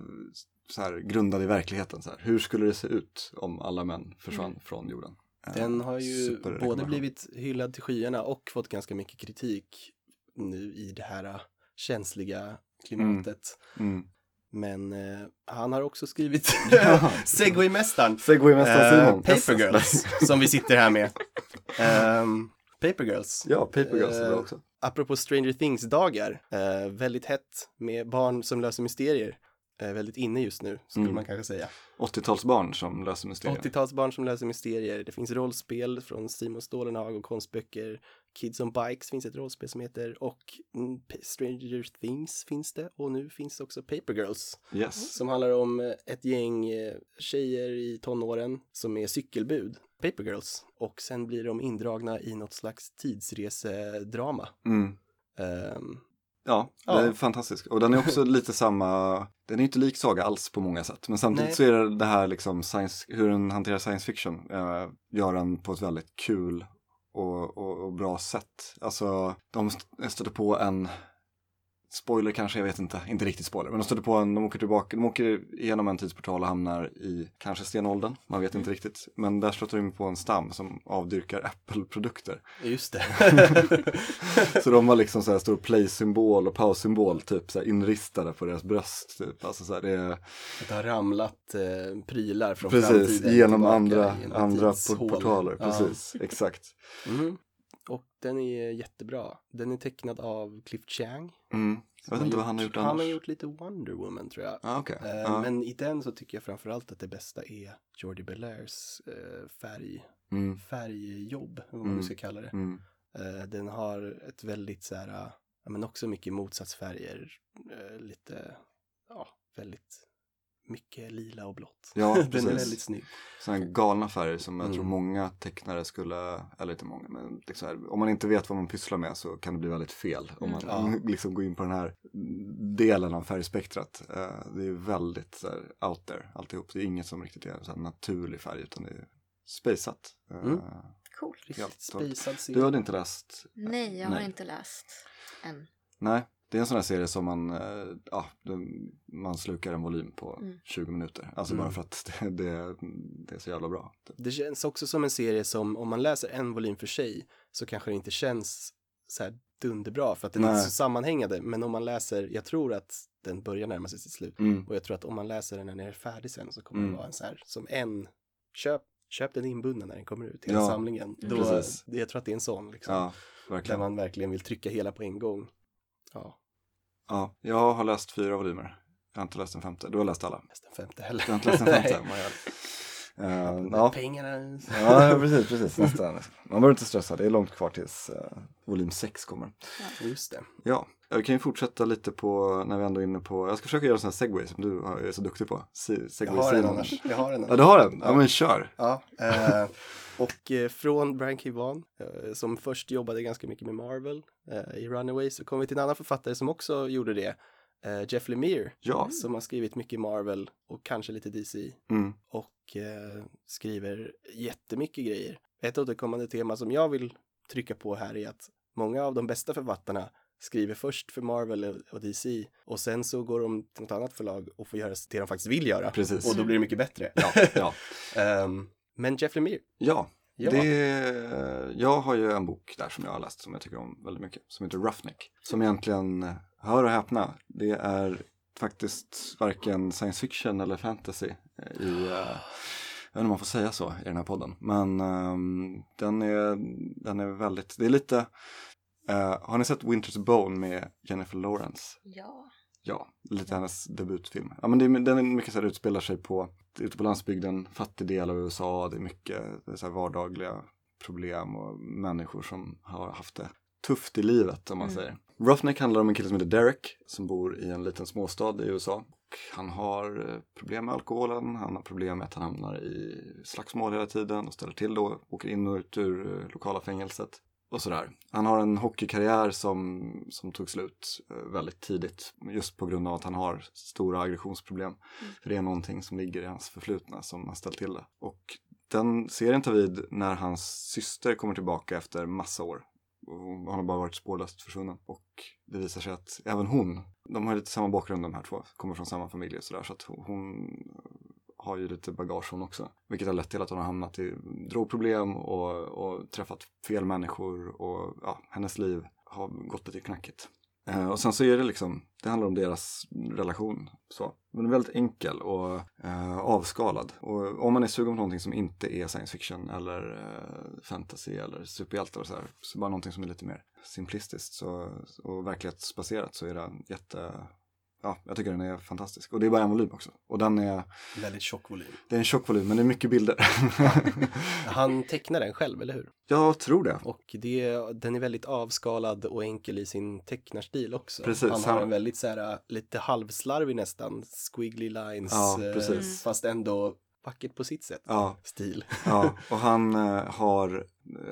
[SPEAKER 1] så här, grundad i verkligheten. Så här. Hur skulle det se ut om alla män försvann från jorden? Eh,
[SPEAKER 3] Den har ju både blivit hyllad till skyarna och fått ganska mycket kritik nu i det här känsliga klimatet.
[SPEAKER 1] Mm.
[SPEAKER 3] Men eh, han har också skrivit. Segway-mästaren.
[SPEAKER 1] Segway-mästaren
[SPEAKER 3] Eh,
[SPEAKER 1] Simon.
[SPEAKER 3] Paper Girls, som vi sitter här med. Ehm, Paper Girls.
[SPEAKER 1] Ja, Paper Girls är bra
[SPEAKER 3] Eh,
[SPEAKER 1] också.
[SPEAKER 3] Apropå Stranger Things-dagar, eh, väldigt hett med barn som löser mysterier. Eh, väldigt inne just nu, skulle
[SPEAKER 1] Mm.
[SPEAKER 3] man kanske säga.
[SPEAKER 1] 80-talsbarn som löser mysterier.
[SPEAKER 3] 80-talsbarn som löser mysterier. Det finns rollspel från Simon Stålenhag och konstböcker. Kids on Bikes finns ett rollspel som heter och mm, Stranger Things finns det och nu finns det också Paper Girls
[SPEAKER 1] Yes.
[SPEAKER 3] som handlar om eh, ett gäng eh, tjejer i tonåren som är cykelbud, Paper Girls och sen blir de indragna i något slags tidsresedrama.
[SPEAKER 1] Mm.
[SPEAKER 3] Ehm,
[SPEAKER 1] Ja, det
[SPEAKER 3] Ja.
[SPEAKER 1] är fantastiskt. Och den är också lite samma, den är inte lik Saga alls på många sätt. Men samtidigt
[SPEAKER 3] Nej.
[SPEAKER 1] så är det det här liksom science, hur den hanterar science fiction, eh, gör den på ett väldigt kul och, och, och bra sätt. Alltså, de stöter på en, spoiler kanske, jag vet inte, inte riktigt spoiler, men de stöter på en, de åker tillbaka, de åker igenom en tidsportal och hamnar i kanske stenåldern, man vet inte riktigt. Men där stöter de på en stam som avdyrkar Apple-produkter.
[SPEAKER 3] just det.
[SPEAKER 1] Så de har liksom så här stor play-symbol och paus-symbol typ så här inristade på deras bröst typ. Alltså så här, det är
[SPEAKER 3] det har ramlat eh, prylar från
[SPEAKER 1] precis
[SPEAKER 3] framtiden
[SPEAKER 1] genom
[SPEAKER 3] tillbaka
[SPEAKER 1] andra,
[SPEAKER 3] en
[SPEAKER 1] andra
[SPEAKER 3] tidshål.
[SPEAKER 1] portaler.
[SPEAKER 3] Ja.
[SPEAKER 1] Precis, exakt.
[SPEAKER 3] Mm. Och den är jättebra. Den är tecknad av Cliff Chang.
[SPEAKER 1] Mm. Jag vet inte vad han har gjort annars.
[SPEAKER 3] Han har gjort lite Wonder Woman tror jag.
[SPEAKER 1] Ah, okej.
[SPEAKER 3] Eh,
[SPEAKER 1] Ja.
[SPEAKER 3] Men i den så tycker jag framförallt att det bästa är Jordi Belairs eh, färg,
[SPEAKER 1] Mm.
[SPEAKER 3] färgjobb, vad man
[SPEAKER 1] Mm.
[SPEAKER 3] ska kalla det.
[SPEAKER 1] Mm.
[SPEAKER 3] Eh, den har ett väldigt så här, men också mycket motsatsfärger, eh, lite, ja, väldigt mycket lila och blått.
[SPEAKER 1] Ja,
[SPEAKER 3] den är
[SPEAKER 1] precis.
[SPEAKER 3] väldigt snygg.
[SPEAKER 1] Sådana galna färger som jag
[SPEAKER 3] Mm.
[SPEAKER 1] tror många tecknare skulle, eller inte många, men liksom här, om man inte vet vad man pysslar med så kan det bli väldigt fel. Om man
[SPEAKER 3] Mm. Ja.
[SPEAKER 1] liksom går in på den här delen av färgspektrat. Eh, det är väldigt så här, out there alltihop. Det är inget som riktigt är så här, naturlig färg utan det är spejsat. Eh,
[SPEAKER 3] Mm.
[SPEAKER 2] Coolt.
[SPEAKER 1] Du hade inte läst?
[SPEAKER 2] Nej, jag
[SPEAKER 1] Nej.
[SPEAKER 2] har inte läst än.
[SPEAKER 1] Nej, det är en sån här serie som man, eh, ja, man slukar en volym på
[SPEAKER 2] Mm.
[SPEAKER 1] 20 minuter. Alltså
[SPEAKER 3] Mm.
[SPEAKER 1] bara för att det, det, det är så jävla bra. typ.
[SPEAKER 3] Det känns också som en serie som om man läser en volym för sig så kanske det inte känns så här dunderbra för att den är
[SPEAKER 1] Nej.
[SPEAKER 3] inte så sammanhängande. Men om man läser, jag tror att den börjar närma sig sitt slut.
[SPEAKER 1] Mm.
[SPEAKER 3] Och jag tror att om man läser den när den är färdig sen så kommer
[SPEAKER 1] Mm.
[SPEAKER 3] det vara en så här som en, köp, köp den inbunden när den kommer ut, hela
[SPEAKER 1] Ja,
[SPEAKER 3] samlingen. Då,
[SPEAKER 1] precis.
[SPEAKER 3] jag tror att det är en sån liksom.
[SPEAKER 1] Ja,
[SPEAKER 3] Där man verkligen vill trycka hela på en gång. Ja,
[SPEAKER 1] Ja, jag har läst fyra volymer. Jag har inte läst den femte. Du har läst alla.
[SPEAKER 3] nästan femte heller.
[SPEAKER 1] Du har inte läst den femte? Eh, ja.
[SPEAKER 3] Pengarna.
[SPEAKER 1] ja, precis, precis. Nästan. Man behöver inte stressa, det är långt kvar tills uh, volym 6 kommer.
[SPEAKER 3] Just det.
[SPEAKER 1] Ja, vi kan ju fortsätta lite på, när vi ändå är inne på, jag ska försöka göra en sån här segway som du är så duktig på. Se,
[SPEAKER 3] Jag
[SPEAKER 1] segway
[SPEAKER 3] har den
[SPEAKER 1] Simon.
[SPEAKER 3] annars. Jag har den
[SPEAKER 1] Ja,
[SPEAKER 3] annars.
[SPEAKER 1] du har den? Ja, men kör.
[SPEAKER 3] Ja, eh, och från Brian K. Vaughan, som först jobbade ganska mycket med Marvel i Runaways, så kom vi till en annan författare som också gjorde det, eh, Jeff Lemire,
[SPEAKER 1] Ja.
[SPEAKER 3] som har skrivit mycket Marvel och kanske lite DC
[SPEAKER 1] Mm.
[SPEAKER 3] och eh, skriver jättemycket grejer. Ett återkommande tema som jag vill trycka på här är att många av de bästa författarna skriver först för Marvel och DC och sen så går de till något annat förlag och får göra det de faktiskt vill göra.
[SPEAKER 1] Precis.
[SPEAKER 3] Och då blir det mycket bättre.
[SPEAKER 1] Ja, ja.
[SPEAKER 3] Ehm, men Jeff Lemire,
[SPEAKER 1] ja.
[SPEAKER 3] Ja.
[SPEAKER 1] Det, jag har ju en bok där som jag har läst som jag tycker om väldigt mycket, som heter Roughneck. Som egentligen, hör och häpna, det är faktiskt varken science fiction eller fantasy eh, i, eh, jag vet inte om man får säga så i den här podden, men ehm, den, är, den är väldigt, det är lite, eh, har ni sett Winter's Bone med Jennifer Lawrence?
[SPEAKER 2] Ja.
[SPEAKER 1] Ja, lite hennes debutfilm. Ja, men det, den är mycket så här, utspelar sig på, ute på landsbygden, fattig del av USA. Det är mycket det är så vardagliga problem och människor som har haft det tufft i livet om man
[SPEAKER 2] Mm.
[SPEAKER 1] säger. Roughneck handlar om en kille som heter Derek som bor i en liten småstad i USA. Han har eh, problem med alkoholen, han har problem med att han hamnar i slagsmål hela tiden och ställer till då, åker in och ut ur eh, lokala fängelset och sådär. Han har en hockeykarriär som, som tog slut eh, väldigt tidigt just på grund av att han har stora aggressionsproblem. För det är någonting som ligger i hans förflutna som har ställt till det. Och den serien tar vid när hans syster kommer tillbaka efter massa år. Hon har bara varit spårlöst försvunnen. Och det visar sig att även hon, de har lite samma bakgrund de här två, kommer från samma familj och sådär. Så att hon, hon har ju lite bagage hon också. Vilket har lett till att hon har hamnat i drogproblem och, och träffat fel människor och ja, hennes liv har gått lite knackigt. Eh, och sen så är det liksom, det handlar om deras relation. Så. Men den är väldigt enkel och eh, avskalad. Och om man är sugen på någonting som inte är science fiction eller eh, fantasy eller superhjältar och så här, så bara någonting som är lite mer simplistiskt så, och verklighetsbaserat så är den jätte, ja, jag tycker den är fantastisk. Och det är bara en volym också. Och den är,
[SPEAKER 3] väldigt tjock volym.
[SPEAKER 1] det är en tjock volym men det är mycket bilder.
[SPEAKER 3] Han tecknar den själv, eller hur?
[SPEAKER 1] jag tror det.
[SPEAKER 3] Och det, den är väldigt avskalad och enkel i sin tecknarstil också.
[SPEAKER 1] Precis,
[SPEAKER 3] han har
[SPEAKER 1] han-
[SPEAKER 3] en väldigt så här, lite halvslarvig nästan, squiggly lines,
[SPEAKER 1] Ja,
[SPEAKER 3] eh,
[SPEAKER 1] precis.
[SPEAKER 3] fast ändå vackert på sitt sätt.
[SPEAKER 1] Ja,
[SPEAKER 3] Stil.
[SPEAKER 1] Ja, och han eh, har,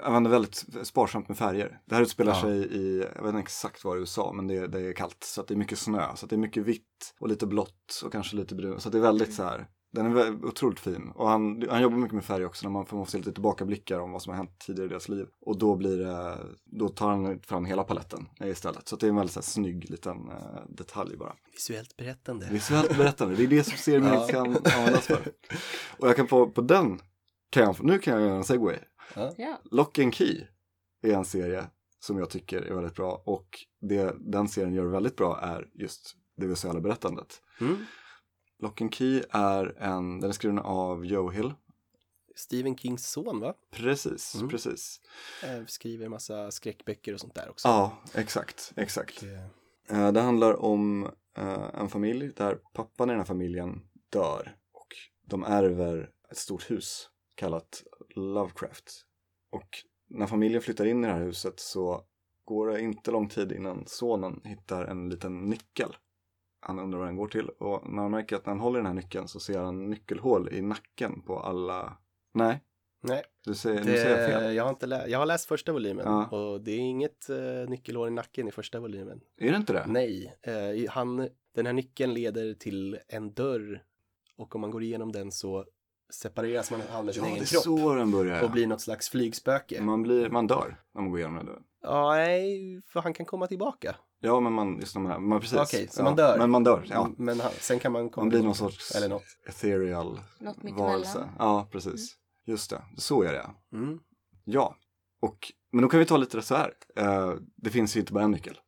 [SPEAKER 1] använder väldigt sparsamt med färger. Det här utspelar
[SPEAKER 3] Ja.
[SPEAKER 1] sig i, jag vet inte exakt var i USA, men det, det är kallt. Så att det är mycket snö, så det är mycket vitt och lite blått och kanske lite brunt. Så det är väldigt så här, den är otroligt fin. Och han, han jobbar mycket med färg också, när man får se lite tillbakablickar om vad som har hänt tidigare i deras liv. Och då blir det, då tar han fram hela paletten istället. Så att det är en väldigt så här, snygg liten eh, detalj bara.
[SPEAKER 3] Visuellt berättande.
[SPEAKER 1] Visuellt berättande, det är det som serien
[SPEAKER 3] Ja.
[SPEAKER 1] ska användas för. Och jag kan få, på den, kan jag, nu kan jag göra en segway.
[SPEAKER 2] Ja.
[SPEAKER 1] Lock and Key är en serie som jag tycker är väldigt bra och det den serien gör väldigt bra är just det visuella berättandet.
[SPEAKER 3] Mm.
[SPEAKER 1] Lock and Key är en, den är skriven av Joe Hill.
[SPEAKER 3] Stephen Kings son, va?
[SPEAKER 1] Precis,
[SPEAKER 3] Mm.
[SPEAKER 1] precis.
[SPEAKER 3] Eh, skriver massa skräckböcker och sånt där också.
[SPEAKER 1] Ja, exakt, exakt.
[SPEAKER 3] Och, eh,
[SPEAKER 1] Eh, Det handlar om en familj där pappan i den här familjen dör och de ärver ett stort hus kallat Lovecraft. Och när familjen flyttar in i det här huset så går det inte lång tid innan sonen hittar en liten nyckel. Han undrar vad den går till och när han märker att han håller den här nyckeln så ser han nyckelhål i nacken på alla... Nej,
[SPEAKER 3] Nej,
[SPEAKER 1] du säger, nu säger jag
[SPEAKER 3] det,
[SPEAKER 1] fel.
[SPEAKER 3] jag, har inte lä- jag har läst första volymen
[SPEAKER 1] Ja.
[SPEAKER 3] och det är inget uh, nyckelhår i nacken i första volymen.
[SPEAKER 1] Är det inte det?
[SPEAKER 3] Nej, eh, han, den här nyckeln leder till en dörr och om man går igenom den så separeras man av sin
[SPEAKER 1] Ja, det
[SPEAKER 3] egen kropp
[SPEAKER 1] så den börjar.
[SPEAKER 3] och blir något slags flygspöke.
[SPEAKER 1] Man, blir, man dör när man går igenom den dörren.
[SPEAKER 3] Ja, nej, för han kan komma tillbaka.
[SPEAKER 1] Ja, men man, just när man, är- man precis.
[SPEAKER 3] Okej, så
[SPEAKER 1] ja,
[SPEAKER 3] man dör.
[SPEAKER 1] Men man dör, ja.
[SPEAKER 3] Men han, sen kan man komma
[SPEAKER 1] Man blir någon sorts
[SPEAKER 3] Eller något.
[SPEAKER 1] ethereal
[SPEAKER 2] Något
[SPEAKER 1] varelse. Ja, precis. Just det, så är det.
[SPEAKER 3] Mm.
[SPEAKER 1] Ja, och, men då kan vi ta lite så här. Eh, det finns ju inte bara en nyckel.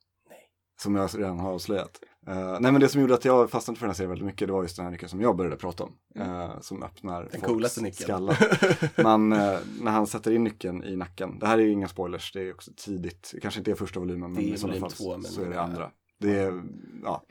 [SPEAKER 1] Som jag redan har avslöjat. Eh, nej men det som gjorde att jag fastnade för den här serien väldigt mycket det var just den här nyckeln som jag började prata om. eh, som öppnar
[SPEAKER 3] Den
[SPEAKER 1] folks skallar. Man, eh, när han sätter in nyckeln i nacken. Det här är ju inga spoilers, det är också tidigt. Kanske inte är första volymen, men i sådana fall
[SPEAKER 3] två,
[SPEAKER 1] så är det andra. Det är, ja,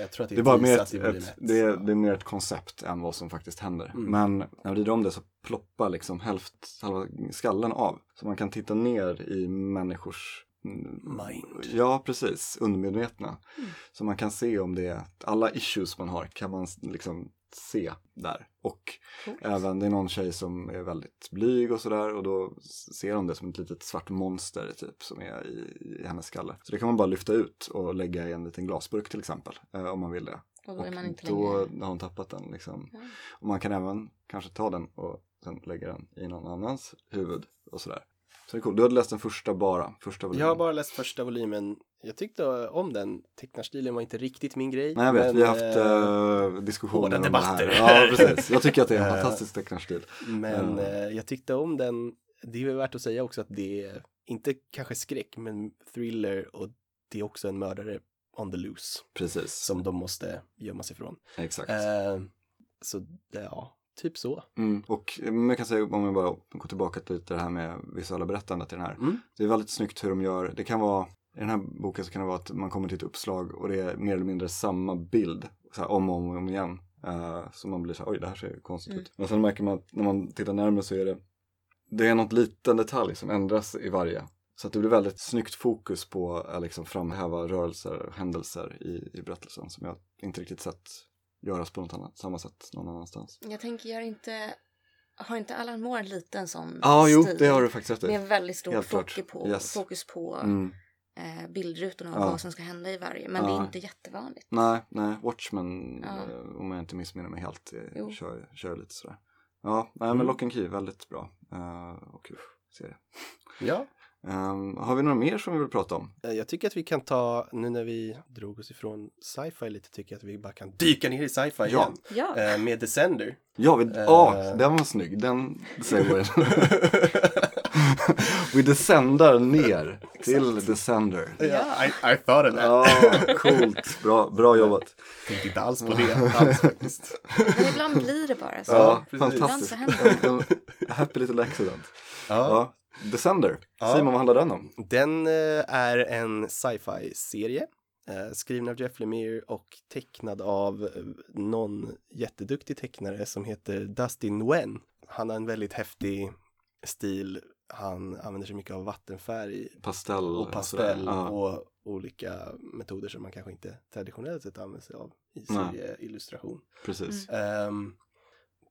[SPEAKER 3] jag tror att det
[SPEAKER 1] det
[SPEAKER 3] är,
[SPEAKER 1] bara mer ett, ett, det, är, det är mer ett koncept än vad som faktiskt händer.
[SPEAKER 3] Mm.
[SPEAKER 1] Men när jag vrider om det så ploppar liksom hälft, halva skallen av. Så man kan titta ner i människors mm,
[SPEAKER 3] Mind.
[SPEAKER 1] Ja, precis. Undermedvetna.
[SPEAKER 2] Mm.
[SPEAKER 1] Så man kan se om det är, alla issues man har kan man liksom se där. Och
[SPEAKER 2] Coolt.
[SPEAKER 1] även, det är någon tjej som är väldigt blyg och sådär och då ser hon det som ett litet svart monster typ som är i, i hennes skalle. Så det kan man bara lyfta ut och lägga i en liten glasburk till exempel eh, om man vill det.
[SPEAKER 2] Och då inte
[SPEAKER 1] då har hon tappat den liksom.
[SPEAKER 2] Ja.
[SPEAKER 1] Och man kan även kanske ta den och sen lägga den i någon annans huvud och sådär. Så det är coolt. Du hade läst den första bara, första volymen.
[SPEAKER 3] Jag har bara läst första volymen. Jag tyckte om den. Tecknarstilen var inte riktigt min grej.
[SPEAKER 1] Nej jag vet,
[SPEAKER 3] men,
[SPEAKER 1] vi har haft
[SPEAKER 3] eh,
[SPEAKER 1] uh, diskussioner
[SPEAKER 3] hårda
[SPEAKER 1] om
[SPEAKER 3] debatter.
[SPEAKER 1] det här. Ja precis, jag tycker att det är en
[SPEAKER 3] Eh,
[SPEAKER 1] fantastisk tecknarstil.
[SPEAKER 3] Men eh, jag tyckte om den. Det är väl värt att säga också att det är inte kanske skräck, men thriller och det är också en mördare on the loose
[SPEAKER 1] Precis,
[SPEAKER 3] som de måste gömma sig från.
[SPEAKER 1] exakt.
[SPEAKER 3] Eh, så det, ja, typ så.
[SPEAKER 1] Mm. Och jag kan säga om jag bara går tillbaka till lite det här med visuella berättandet i den här.
[SPEAKER 3] Mm.
[SPEAKER 1] Det är väldigt snyggt hur de gör, det kan vara i den här boken så kan det vara att man kommer till ett uppslag och det är mer eller mindre samma bild här, om och om, om igen. Uh, så man blir så här, oj det här ser konstigt
[SPEAKER 2] Mm.
[SPEAKER 1] ut. Men sen märker man att när man tittar närmare så är det det är något liten detalj som ändras i varje. Så att det blir väldigt snyggt fokus på att liksom framhäva rörelser och händelser i, i berättelsen som jag inte riktigt sett göras på något annat, samma sätt någon annanstans.
[SPEAKER 2] Jag tänker, gör inte... Har inte Allan Moore en liten sån
[SPEAKER 1] Ja, jo,
[SPEAKER 2] stil?
[SPEAKER 1] det har du faktiskt rätt i.
[SPEAKER 2] Med väldigt stor fokus på,
[SPEAKER 1] Yes.
[SPEAKER 2] fokus på
[SPEAKER 1] Mm.
[SPEAKER 2] eh, bildrutorna och
[SPEAKER 1] Ja.
[SPEAKER 2] vad som ska hända i varje. Men det
[SPEAKER 1] Ja.
[SPEAKER 2] är inte jättevanligt.
[SPEAKER 1] Nej, nej, Watchmen,
[SPEAKER 2] Ja.
[SPEAKER 1] eh, om jag inte missminner mig helt, eh,
[SPEAKER 2] Jo.
[SPEAKER 1] kör, kör lite sådär. Ja, nej, men
[SPEAKER 3] Mm.
[SPEAKER 1] Lock and Key, väldigt bra eh, och kul serie.
[SPEAKER 3] Ja,
[SPEAKER 1] Um, har vi några mer som vi vill prata om?
[SPEAKER 3] eh, jag tycker att vi kan ta, nu när vi drog oss ifrån sci-fi lite, tycker jag att vi bara kan dyka ner i sci-fi
[SPEAKER 1] Ja.
[SPEAKER 3] igen.
[SPEAKER 2] Ja,
[SPEAKER 3] Eh, med Descender.
[SPEAKER 1] Ja, vi,
[SPEAKER 3] Eh.
[SPEAKER 1] ja, den var snygg, den segwayen. vi descendar ner till Descender.
[SPEAKER 3] Ja, I, I thought of that.
[SPEAKER 1] Ja, coolt, bra, bra jobbat.
[SPEAKER 3] Tänkte inte alls på det alls faktiskt.
[SPEAKER 2] men ibland blir det bara så.
[SPEAKER 1] Ja, fantastiskt.
[SPEAKER 2] Ibland så händer
[SPEAKER 1] En Happy little accident.
[SPEAKER 3] Ja.
[SPEAKER 1] Ja, Descender,
[SPEAKER 3] Ja.
[SPEAKER 1] Simon vad handlar den om?
[SPEAKER 3] Den eh, är en sci-fi-serie. Eh, skriven av Jeff Lemire och tecknad av eh, någon jätteduktig tecknare som heter Dustin Wen. Han har en väldigt häftig stil. Han använder sig mycket av vattenfärg
[SPEAKER 1] Pastell
[SPEAKER 3] och pastell
[SPEAKER 1] Ja.
[SPEAKER 3] och olika metoder som man kanske inte traditionellt sett använder sig av i serieillustration.
[SPEAKER 1] Precis.
[SPEAKER 3] Ehm,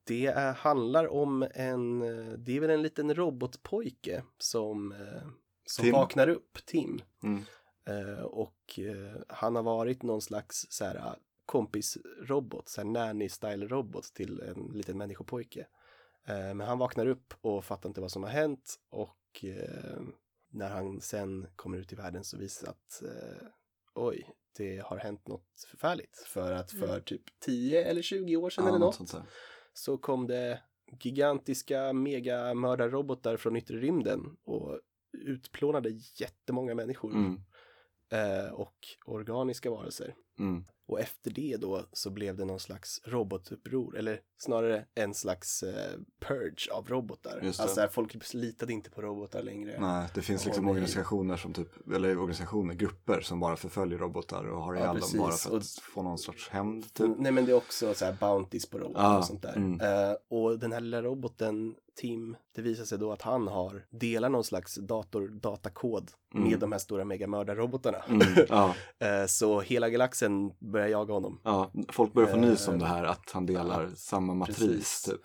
[SPEAKER 3] det är, handlar om en, det är väl en liten robotpojke som, eh, som
[SPEAKER 1] Tim.
[SPEAKER 3] vaknar upp, Tim.
[SPEAKER 1] Mm.
[SPEAKER 3] Eh, och eh, han har varit någon slags så här, kompisrobot, så här nanny-style-robot till en liten människopojke. Men han vaknar upp och fattar inte vad som har hänt och när han sen kommer ut i världen så visar det att oj, det har hänt något förfärligt. För att för
[SPEAKER 2] Mm.
[SPEAKER 3] typ 10 eller 20 år sedan
[SPEAKER 1] Ja,
[SPEAKER 3] eller
[SPEAKER 1] något
[SPEAKER 3] något så kom det gigantiska megamördarrobotar från yttre rymden och utplånade jättemånga människor
[SPEAKER 1] Mm
[SPEAKER 3] eh, och organiska varelser.
[SPEAKER 1] Mm.
[SPEAKER 3] Och efter det då så blev det någon slags robotuppror, eller snarare en slags eh, purge av robotar. Alltså här, folk litade inte på robotar längre.
[SPEAKER 1] Nej, det finns liksom organisationer som typ, eller organisationer, grupper som bara förföljer robotar och har
[SPEAKER 3] Ja,
[SPEAKER 1] ihjäl dem bara för att
[SPEAKER 3] Och-
[SPEAKER 1] få någon sorts hämnd typ.
[SPEAKER 3] Nej men det är också så här bounties på robotar
[SPEAKER 1] Ah,
[SPEAKER 3] och sånt där.
[SPEAKER 1] mm.
[SPEAKER 3] Eh, och den här lilla roboten, Tim, det visar sig då att han har, delar någon slags dator-datakod
[SPEAKER 1] Mm.
[SPEAKER 3] med de här stora megamördarrobotarna.
[SPEAKER 1] Mm. Ja,
[SPEAKER 3] Eh, så hela galaxen börjar jaga honom.
[SPEAKER 1] ja, folk börjar få nys om
[SPEAKER 3] Eh,
[SPEAKER 1] det här att han delar
[SPEAKER 3] ja,
[SPEAKER 1] samma matris
[SPEAKER 3] precis.
[SPEAKER 1] typ.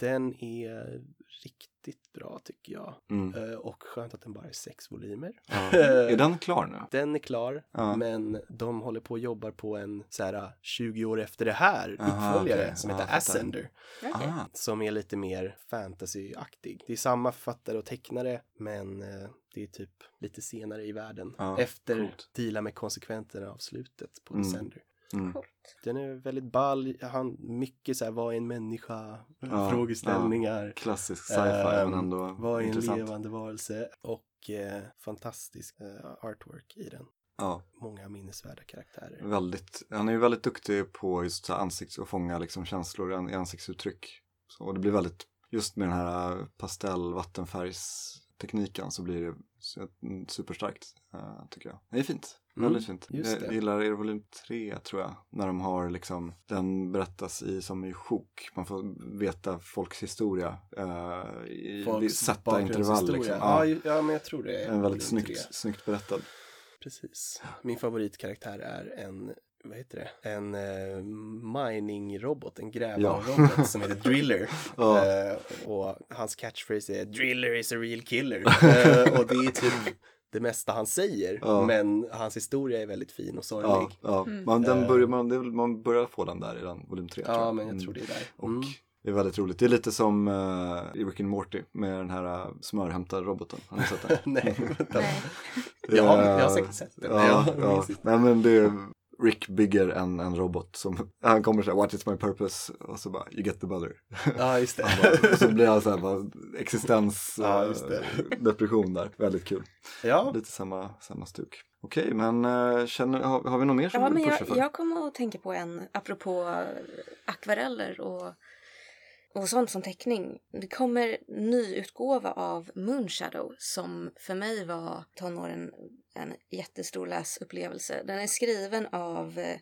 [SPEAKER 3] Den är riktigt bra tycker jag.
[SPEAKER 1] Mm.
[SPEAKER 3] Eh, och skönt att den bara är sex volymer.
[SPEAKER 1] Ja. Är den klar nu?
[SPEAKER 3] Den är klar,
[SPEAKER 1] Ja.
[SPEAKER 3] men de håller på och jobbar på en så här 20 år efter det här
[SPEAKER 1] Aha,
[SPEAKER 3] uppföljare
[SPEAKER 1] okej.
[SPEAKER 3] som heter
[SPEAKER 1] fattar.
[SPEAKER 3] Ascender.
[SPEAKER 2] Okej.
[SPEAKER 1] Ah,
[SPEAKER 3] Som är lite mer fantasyaktig. Det är samma författare och tecknare, men eh, det är typ lite senare i världen.
[SPEAKER 1] Ja,
[SPEAKER 3] efter
[SPEAKER 1] coolt.
[SPEAKER 3] deala med konsekvenserna av slutet på
[SPEAKER 1] Mm.
[SPEAKER 3] Descender.
[SPEAKER 1] Mm.
[SPEAKER 2] Coolt.
[SPEAKER 3] Den är väldigt ball, han, mycket så här, vad är en människa?
[SPEAKER 1] Ja,
[SPEAKER 3] Frågeställningar.
[SPEAKER 1] Klassisk sci-fi
[SPEAKER 3] Ehm,
[SPEAKER 1] men ändå
[SPEAKER 3] Vad är en
[SPEAKER 1] intressant.
[SPEAKER 3] levande varelse? Och eh, fantastisk eh, artwork i den.
[SPEAKER 1] Ja,
[SPEAKER 3] Många minnesvärda karaktärer.
[SPEAKER 1] väldigt, han är ju väldigt duktig på just ansikts och fånga liksom känslor i an- i ansiktsuttryck. Så, och det blir väldigt, just med den här pastell vattenfärgstekniken så blir det superstarkt eh, tycker jag. Det är fint,
[SPEAKER 3] Mm,
[SPEAKER 1] väldigt fint. jag gillar er volym 3 tror jag, när de har liksom, den berättas i som i sjok. Man får veta folks historia eh, i
[SPEAKER 3] Folks
[SPEAKER 1] satta intervall. Liksom.
[SPEAKER 3] Ja,
[SPEAKER 1] Ja,
[SPEAKER 3] ja, men jag tror det är
[SPEAKER 1] en väldigt snyggt, snyggt berättad.
[SPEAKER 3] Precis. Min favoritkaraktär är en, vad heter det? En eh, mining-robot, en grävarrobot som heter Driller.
[SPEAKER 1] Ja.
[SPEAKER 3] Eh, och hans catchphrase är Driller is a real killer. Eh, och det är typ det mesta han säger.
[SPEAKER 1] Ja.
[SPEAKER 3] Men hans historia är väldigt fin och sorglig.
[SPEAKER 1] Ja,
[SPEAKER 3] Ja,
[SPEAKER 1] ja. Man, den
[SPEAKER 3] Eh.
[SPEAKER 1] börjar, man, man börjar få den där i den volym 3 tror jag.
[SPEAKER 3] men jag
[SPEAKER 1] Mm.
[SPEAKER 3] tror det är där.
[SPEAKER 1] Och
[SPEAKER 3] Mm.
[SPEAKER 1] Det är väldigt roligt. Det är lite som uh, i Rick and Morty med den här uh, smörhämtarroboten. Har ni sett den?
[SPEAKER 3] Nej, vänta. Ja, jag har säkert sett den.
[SPEAKER 1] Ja, ja. Nej men det är Rick bygger en, en robot som, han kommer säga what is my purpose och så bara you get the butter.
[SPEAKER 3] Ja, just
[SPEAKER 1] Han bara,
[SPEAKER 3] det.
[SPEAKER 1] och så blir han så här bara existens
[SPEAKER 3] Ja,
[SPEAKER 1] eh,
[SPEAKER 3] just
[SPEAKER 1] depression där. Väldigt kul.
[SPEAKER 3] Ja,
[SPEAKER 1] Lite samma, samma stuk. Okej, men eh, känner, har, har vi något mer som
[SPEAKER 2] Ja,
[SPEAKER 1] du
[SPEAKER 2] men
[SPEAKER 1] vill
[SPEAKER 2] jag,
[SPEAKER 1] för?
[SPEAKER 2] jag kommer att tänka på en, apropå akvareller och, och sånt som teckning. Det kommer nyutgåva av Moonshadow som för mig var tonåren en jättestor läsupplevelse. Den är skriven av eh,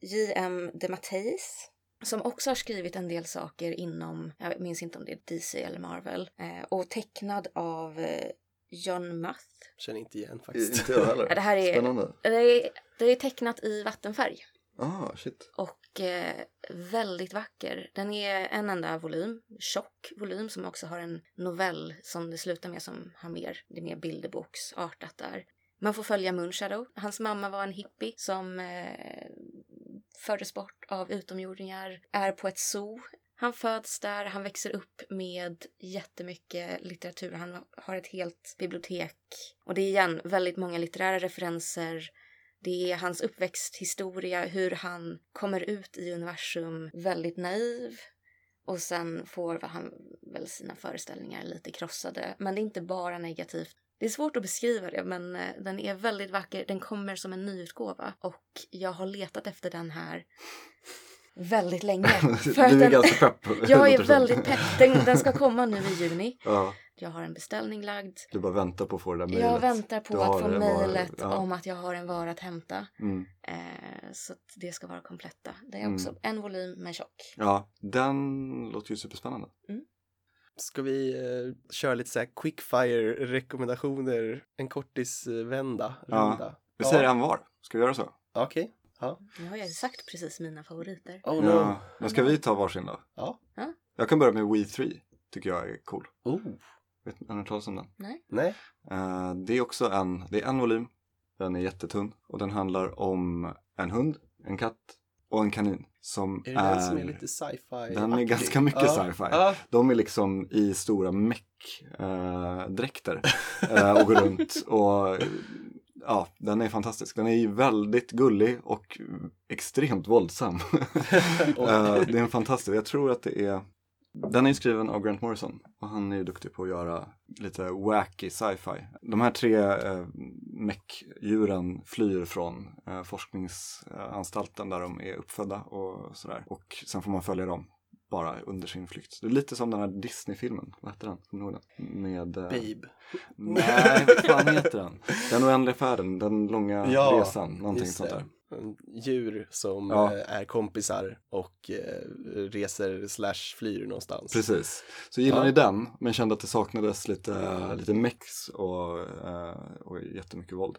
[SPEAKER 2] J.M. DeMatteis som också har skrivit en del saker inom, jag minns inte om det är DC eller Marvel, eh, och tecknad av eh, John Muth.
[SPEAKER 3] känner inte igen faktiskt.
[SPEAKER 1] Inte jag heller.
[SPEAKER 2] Det här är-
[SPEAKER 1] Spännande.
[SPEAKER 2] Det är, det är tecknat i vattenfärg.
[SPEAKER 1] Ah, shit.
[SPEAKER 2] och eh, väldigt vacker. Den är en enda volym, tjock volym som också har en novell som det slutar med som har mer, det är mer bilderboksartat där. Man får följa Moonshadow. Hans mamma var en hippie som eh, fördes bort av utomjordingar, är på ett zoo. Han föds där, han växer upp med jättemycket litteratur. Han har ett helt bibliotek. Och det är igen väldigt många litterära referenser. Det är hans uppväxthistoria, hur han kommer ut i universum väldigt naiv och sen får han väl sina föreställningar lite krossade. Men det är inte bara negativt. Det är svårt att beskriva det, men eh, den är väldigt vacker. Den kommer som en nyutgåva och jag har letat efter den här väldigt länge.
[SPEAKER 1] du
[SPEAKER 2] För att
[SPEAKER 1] är
[SPEAKER 2] den,
[SPEAKER 1] ganska pepp.
[SPEAKER 2] jag är väldigt pepp. Den, den ska komma nu i juni.
[SPEAKER 1] Ja,
[SPEAKER 2] Jag har en beställning lagd.
[SPEAKER 1] du bara väntar på att få det där mejlet.
[SPEAKER 2] Jag väntar på
[SPEAKER 1] Du
[SPEAKER 2] att få mejlet
[SPEAKER 1] ja.
[SPEAKER 2] om att jag har en vara att hämta.
[SPEAKER 1] Mm.
[SPEAKER 2] Eh, så att det ska vara kompletta. Det är
[SPEAKER 1] Mm.
[SPEAKER 2] också en volym men tjock.
[SPEAKER 1] Ja, den låter ju superspännande.
[SPEAKER 3] Ska vi eh, köra lite så här quickfire rekommendationer, en kortisvända,
[SPEAKER 1] Ja.
[SPEAKER 3] runda?
[SPEAKER 1] Vi säger en var. Ska vi göra så?
[SPEAKER 3] Okej, ja.
[SPEAKER 2] Nu har jag ju sagt precis mina favoriter.
[SPEAKER 3] Oh no.
[SPEAKER 1] Ja. Men ska vi ta varsin då?
[SPEAKER 3] Ja.
[SPEAKER 1] Jag kan börja med We 3. Tycker jag är cool.
[SPEAKER 3] Oh,
[SPEAKER 1] Vet ni, har ni hört talas om den?
[SPEAKER 3] nej.
[SPEAKER 1] Eh, det är också en, det är en volym. Den är jättetunn och den handlar om en hund, en katt och en kanin. Som
[SPEAKER 3] Är det den som är lite sci-fi?
[SPEAKER 1] Den är ganska mycket
[SPEAKER 3] ja.
[SPEAKER 1] sci-fi.
[SPEAKER 3] Ja.
[SPEAKER 1] De är liksom i stora meck-dräkter eh, och går runt och ja, den är fantastisk. Den är väldigt gullig och extremt våldsam. Eh, det är en fantastisk, jag tror att det är den är ju skriven av Grant Morrison och han är ju duktig på att göra lite wacky sci-fi. De här tre eh, meck-djuren flyr från eh, forskningsanstalten där de är uppfödda och sådär. Och sen får man följa dem bara under sin flykt. Det är lite som den här Disney-filmen, vad hette den? Kommer ni ihåg den? Med... Eh,
[SPEAKER 3] Babe.
[SPEAKER 1] Nej, vad fan heter den? Den oändliga färden, den långa
[SPEAKER 3] Ja,
[SPEAKER 1] resan, någonting sånt där.
[SPEAKER 3] En Djur som
[SPEAKER 1] Ja.
[SPEAKER 3] eh, är kompisar och eh, reser slash flyr någonstans.
[SPEAKER 1] Precis. Så gillar
[SPEAKER 3] Ja.
[SPEAKER 1] ni den, men kände att det saknades lite, lite mex och, eh, och jättemycket våld.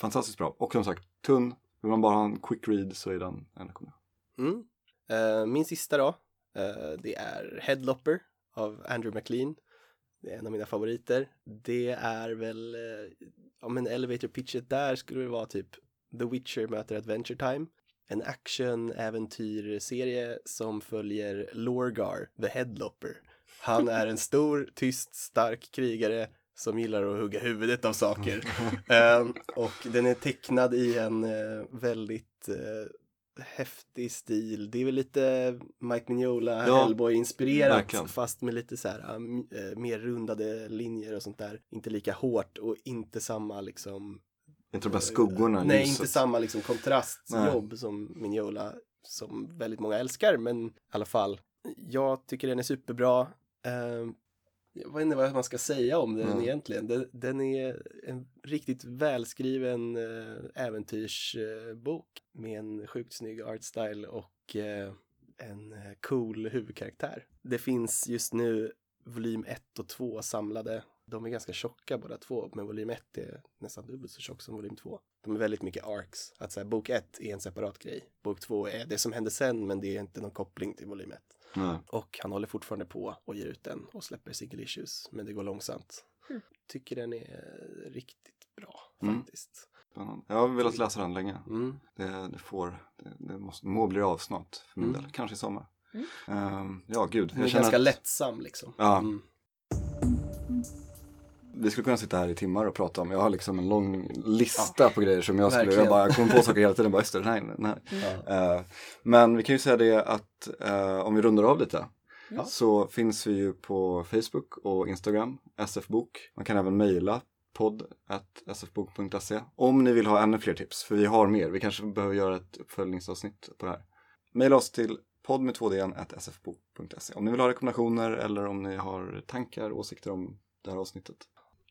[SPEAKER 1] Fantastiskt bra. Och som sagt, tunn. Vill man bara ha en quick read så är den en rekommendation.
[SPEAKER 3] Mm. Min sista då, det är Headlopper av Andrew McLean. Det är en av mina favoriter. Det är väl, eh, ja men elevator pitchet där skulle det vara typ The Witcher möter Adventure Time. En action-äventyrserie som följer Lorgar, the Headlopper. Han är en stor, tyst, stark krigare som gillar att hugga huvudet av saker. Ehm, och den är tecknad i en eh, väldigt eh, häftig stil. Det är väl lite Mike Mignola,
[SPEAKER 1] Ja,
[SPEAKER 3] Hellboy-inspirerat
[SPEAKER 1] verkligen.
[SPEAKER 3] fast med lite så här eh, mer rundade linjer och sånt där. Inte lika hårt och inte samma liksom
[SPEAKER 1] Inte de här skuggorna,
[SPEAKER 3] Nej,
[SPEAKER 1] ljuset.
[SPEAKER 3] inte samma liksom kontrastjobb som Mignola som väldigt många älskar, men i alla fall. Jag tycker den är superbra. Uh, jag vet inte vad man ska säga om den
[SPEAKER 1] Mm.
[SPEAKER 3] egentligen. Den, den är en riktigt välskriven uh, äventyrsbok med en sjukt snygg artstyle och eh, en eh, cool huvudkaraktär. Det finns just nu volym 1 och 2 samlade. De är ganska tjocka båda två, men volym 1 är nästan dubbelt så tjock som volym 2. De är väldigt mycket arcs. Att så här, bok 1 är en separat grej. Bok 2 är det som hände sen, men det är inte någon koppling till volym 1.
[SPEAKER 1] Nej.
[SPEAKER 3] Och han håller fortfarande på och ger ut den och släpper single issues, men det går långsamt.
[SPEAKER 2] Mm.
[SPEAKER 3] Tycker den är riktigt bra
[SPEAKER 1] Mm.
[SPEAKER 3] faktiskt.
[SPEAKER 1] Spännande. Jag har velat läsa den länge.
[SPEAKER 3] Mm.
[SPEAKER 1] Det, det får, det, det måste, må bli av snart för min
[SPEAKER 3] Mm.
[SPEAKER 1] del. Kanske i sommar. Ehm, ja, gud.
[SPEAKER 3] Den är ganska
[SPEAKER 1] att
[SPEAKER 3] lättsam liksom.
[SPEAKER 1] Ja.
[SPEAKER 3] Mm.
[SPEAKER 1] Vi skulle kunna sitta här i timmar och prata om, jag har liksom en lång lista på grejer som jag skulle, jag bara jag kommer på saker hela tiden, bara just det, här, den här.
[SPEAKER 3] Ja.
[SPEAKER 1] Eh, men vi kan ju säga det att eh, om vi rundar av lite
[SPEAKER 3] Ja.
[SPEAKER 1] så finns vi ju på Facebook och Instagram, sfbok. Man kan även mejla podd sfbok.se om ni vill ha ännu fler tips, för vi har mer. Vi kanske behöver göra ett uppföljningsavsnitt på det här. Mejla oss till podd med 2 sfbok.se om ni vill ha rekommendationer eller om ni har tankar, åsikter om det här avsnittet.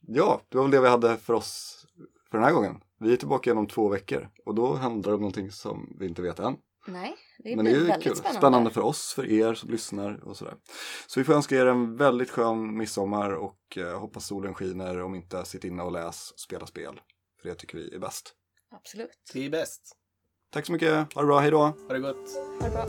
[SPEAKER 1] Ja, det var väl det vi hade för oss för den här gången. Vi är tillbaka igen om två veckor och då handlar det om någonting som vi inte vet än.
[SPEAKER 2] Nej, det
[SPEAKER 1] Men det
[SPEAKER 2] blir
[SPEAKER 1] är ju
[SPEAKER 2] väldigt
[SPEAKER 1] kul.
[SPEAKER 2] spännande.
[SPEAKER 1] Spännande. för oss, för er som lyssnar och sådär. Så vi får önska er en väldigt skön midsommar och eh, hoppas solen skiner. Om inte, sitt inne och läs och spela spel. För det tycker vi är bäst.
[SPEAKER 2] Absolut.
[SPEAKER 3] Det är bäst.
[SPEAKER 1] Tack så mycket, ha det bra, hej då!
[SPEAKER 3] Ha det gott.
[SPEAKER 2] Ha det bra.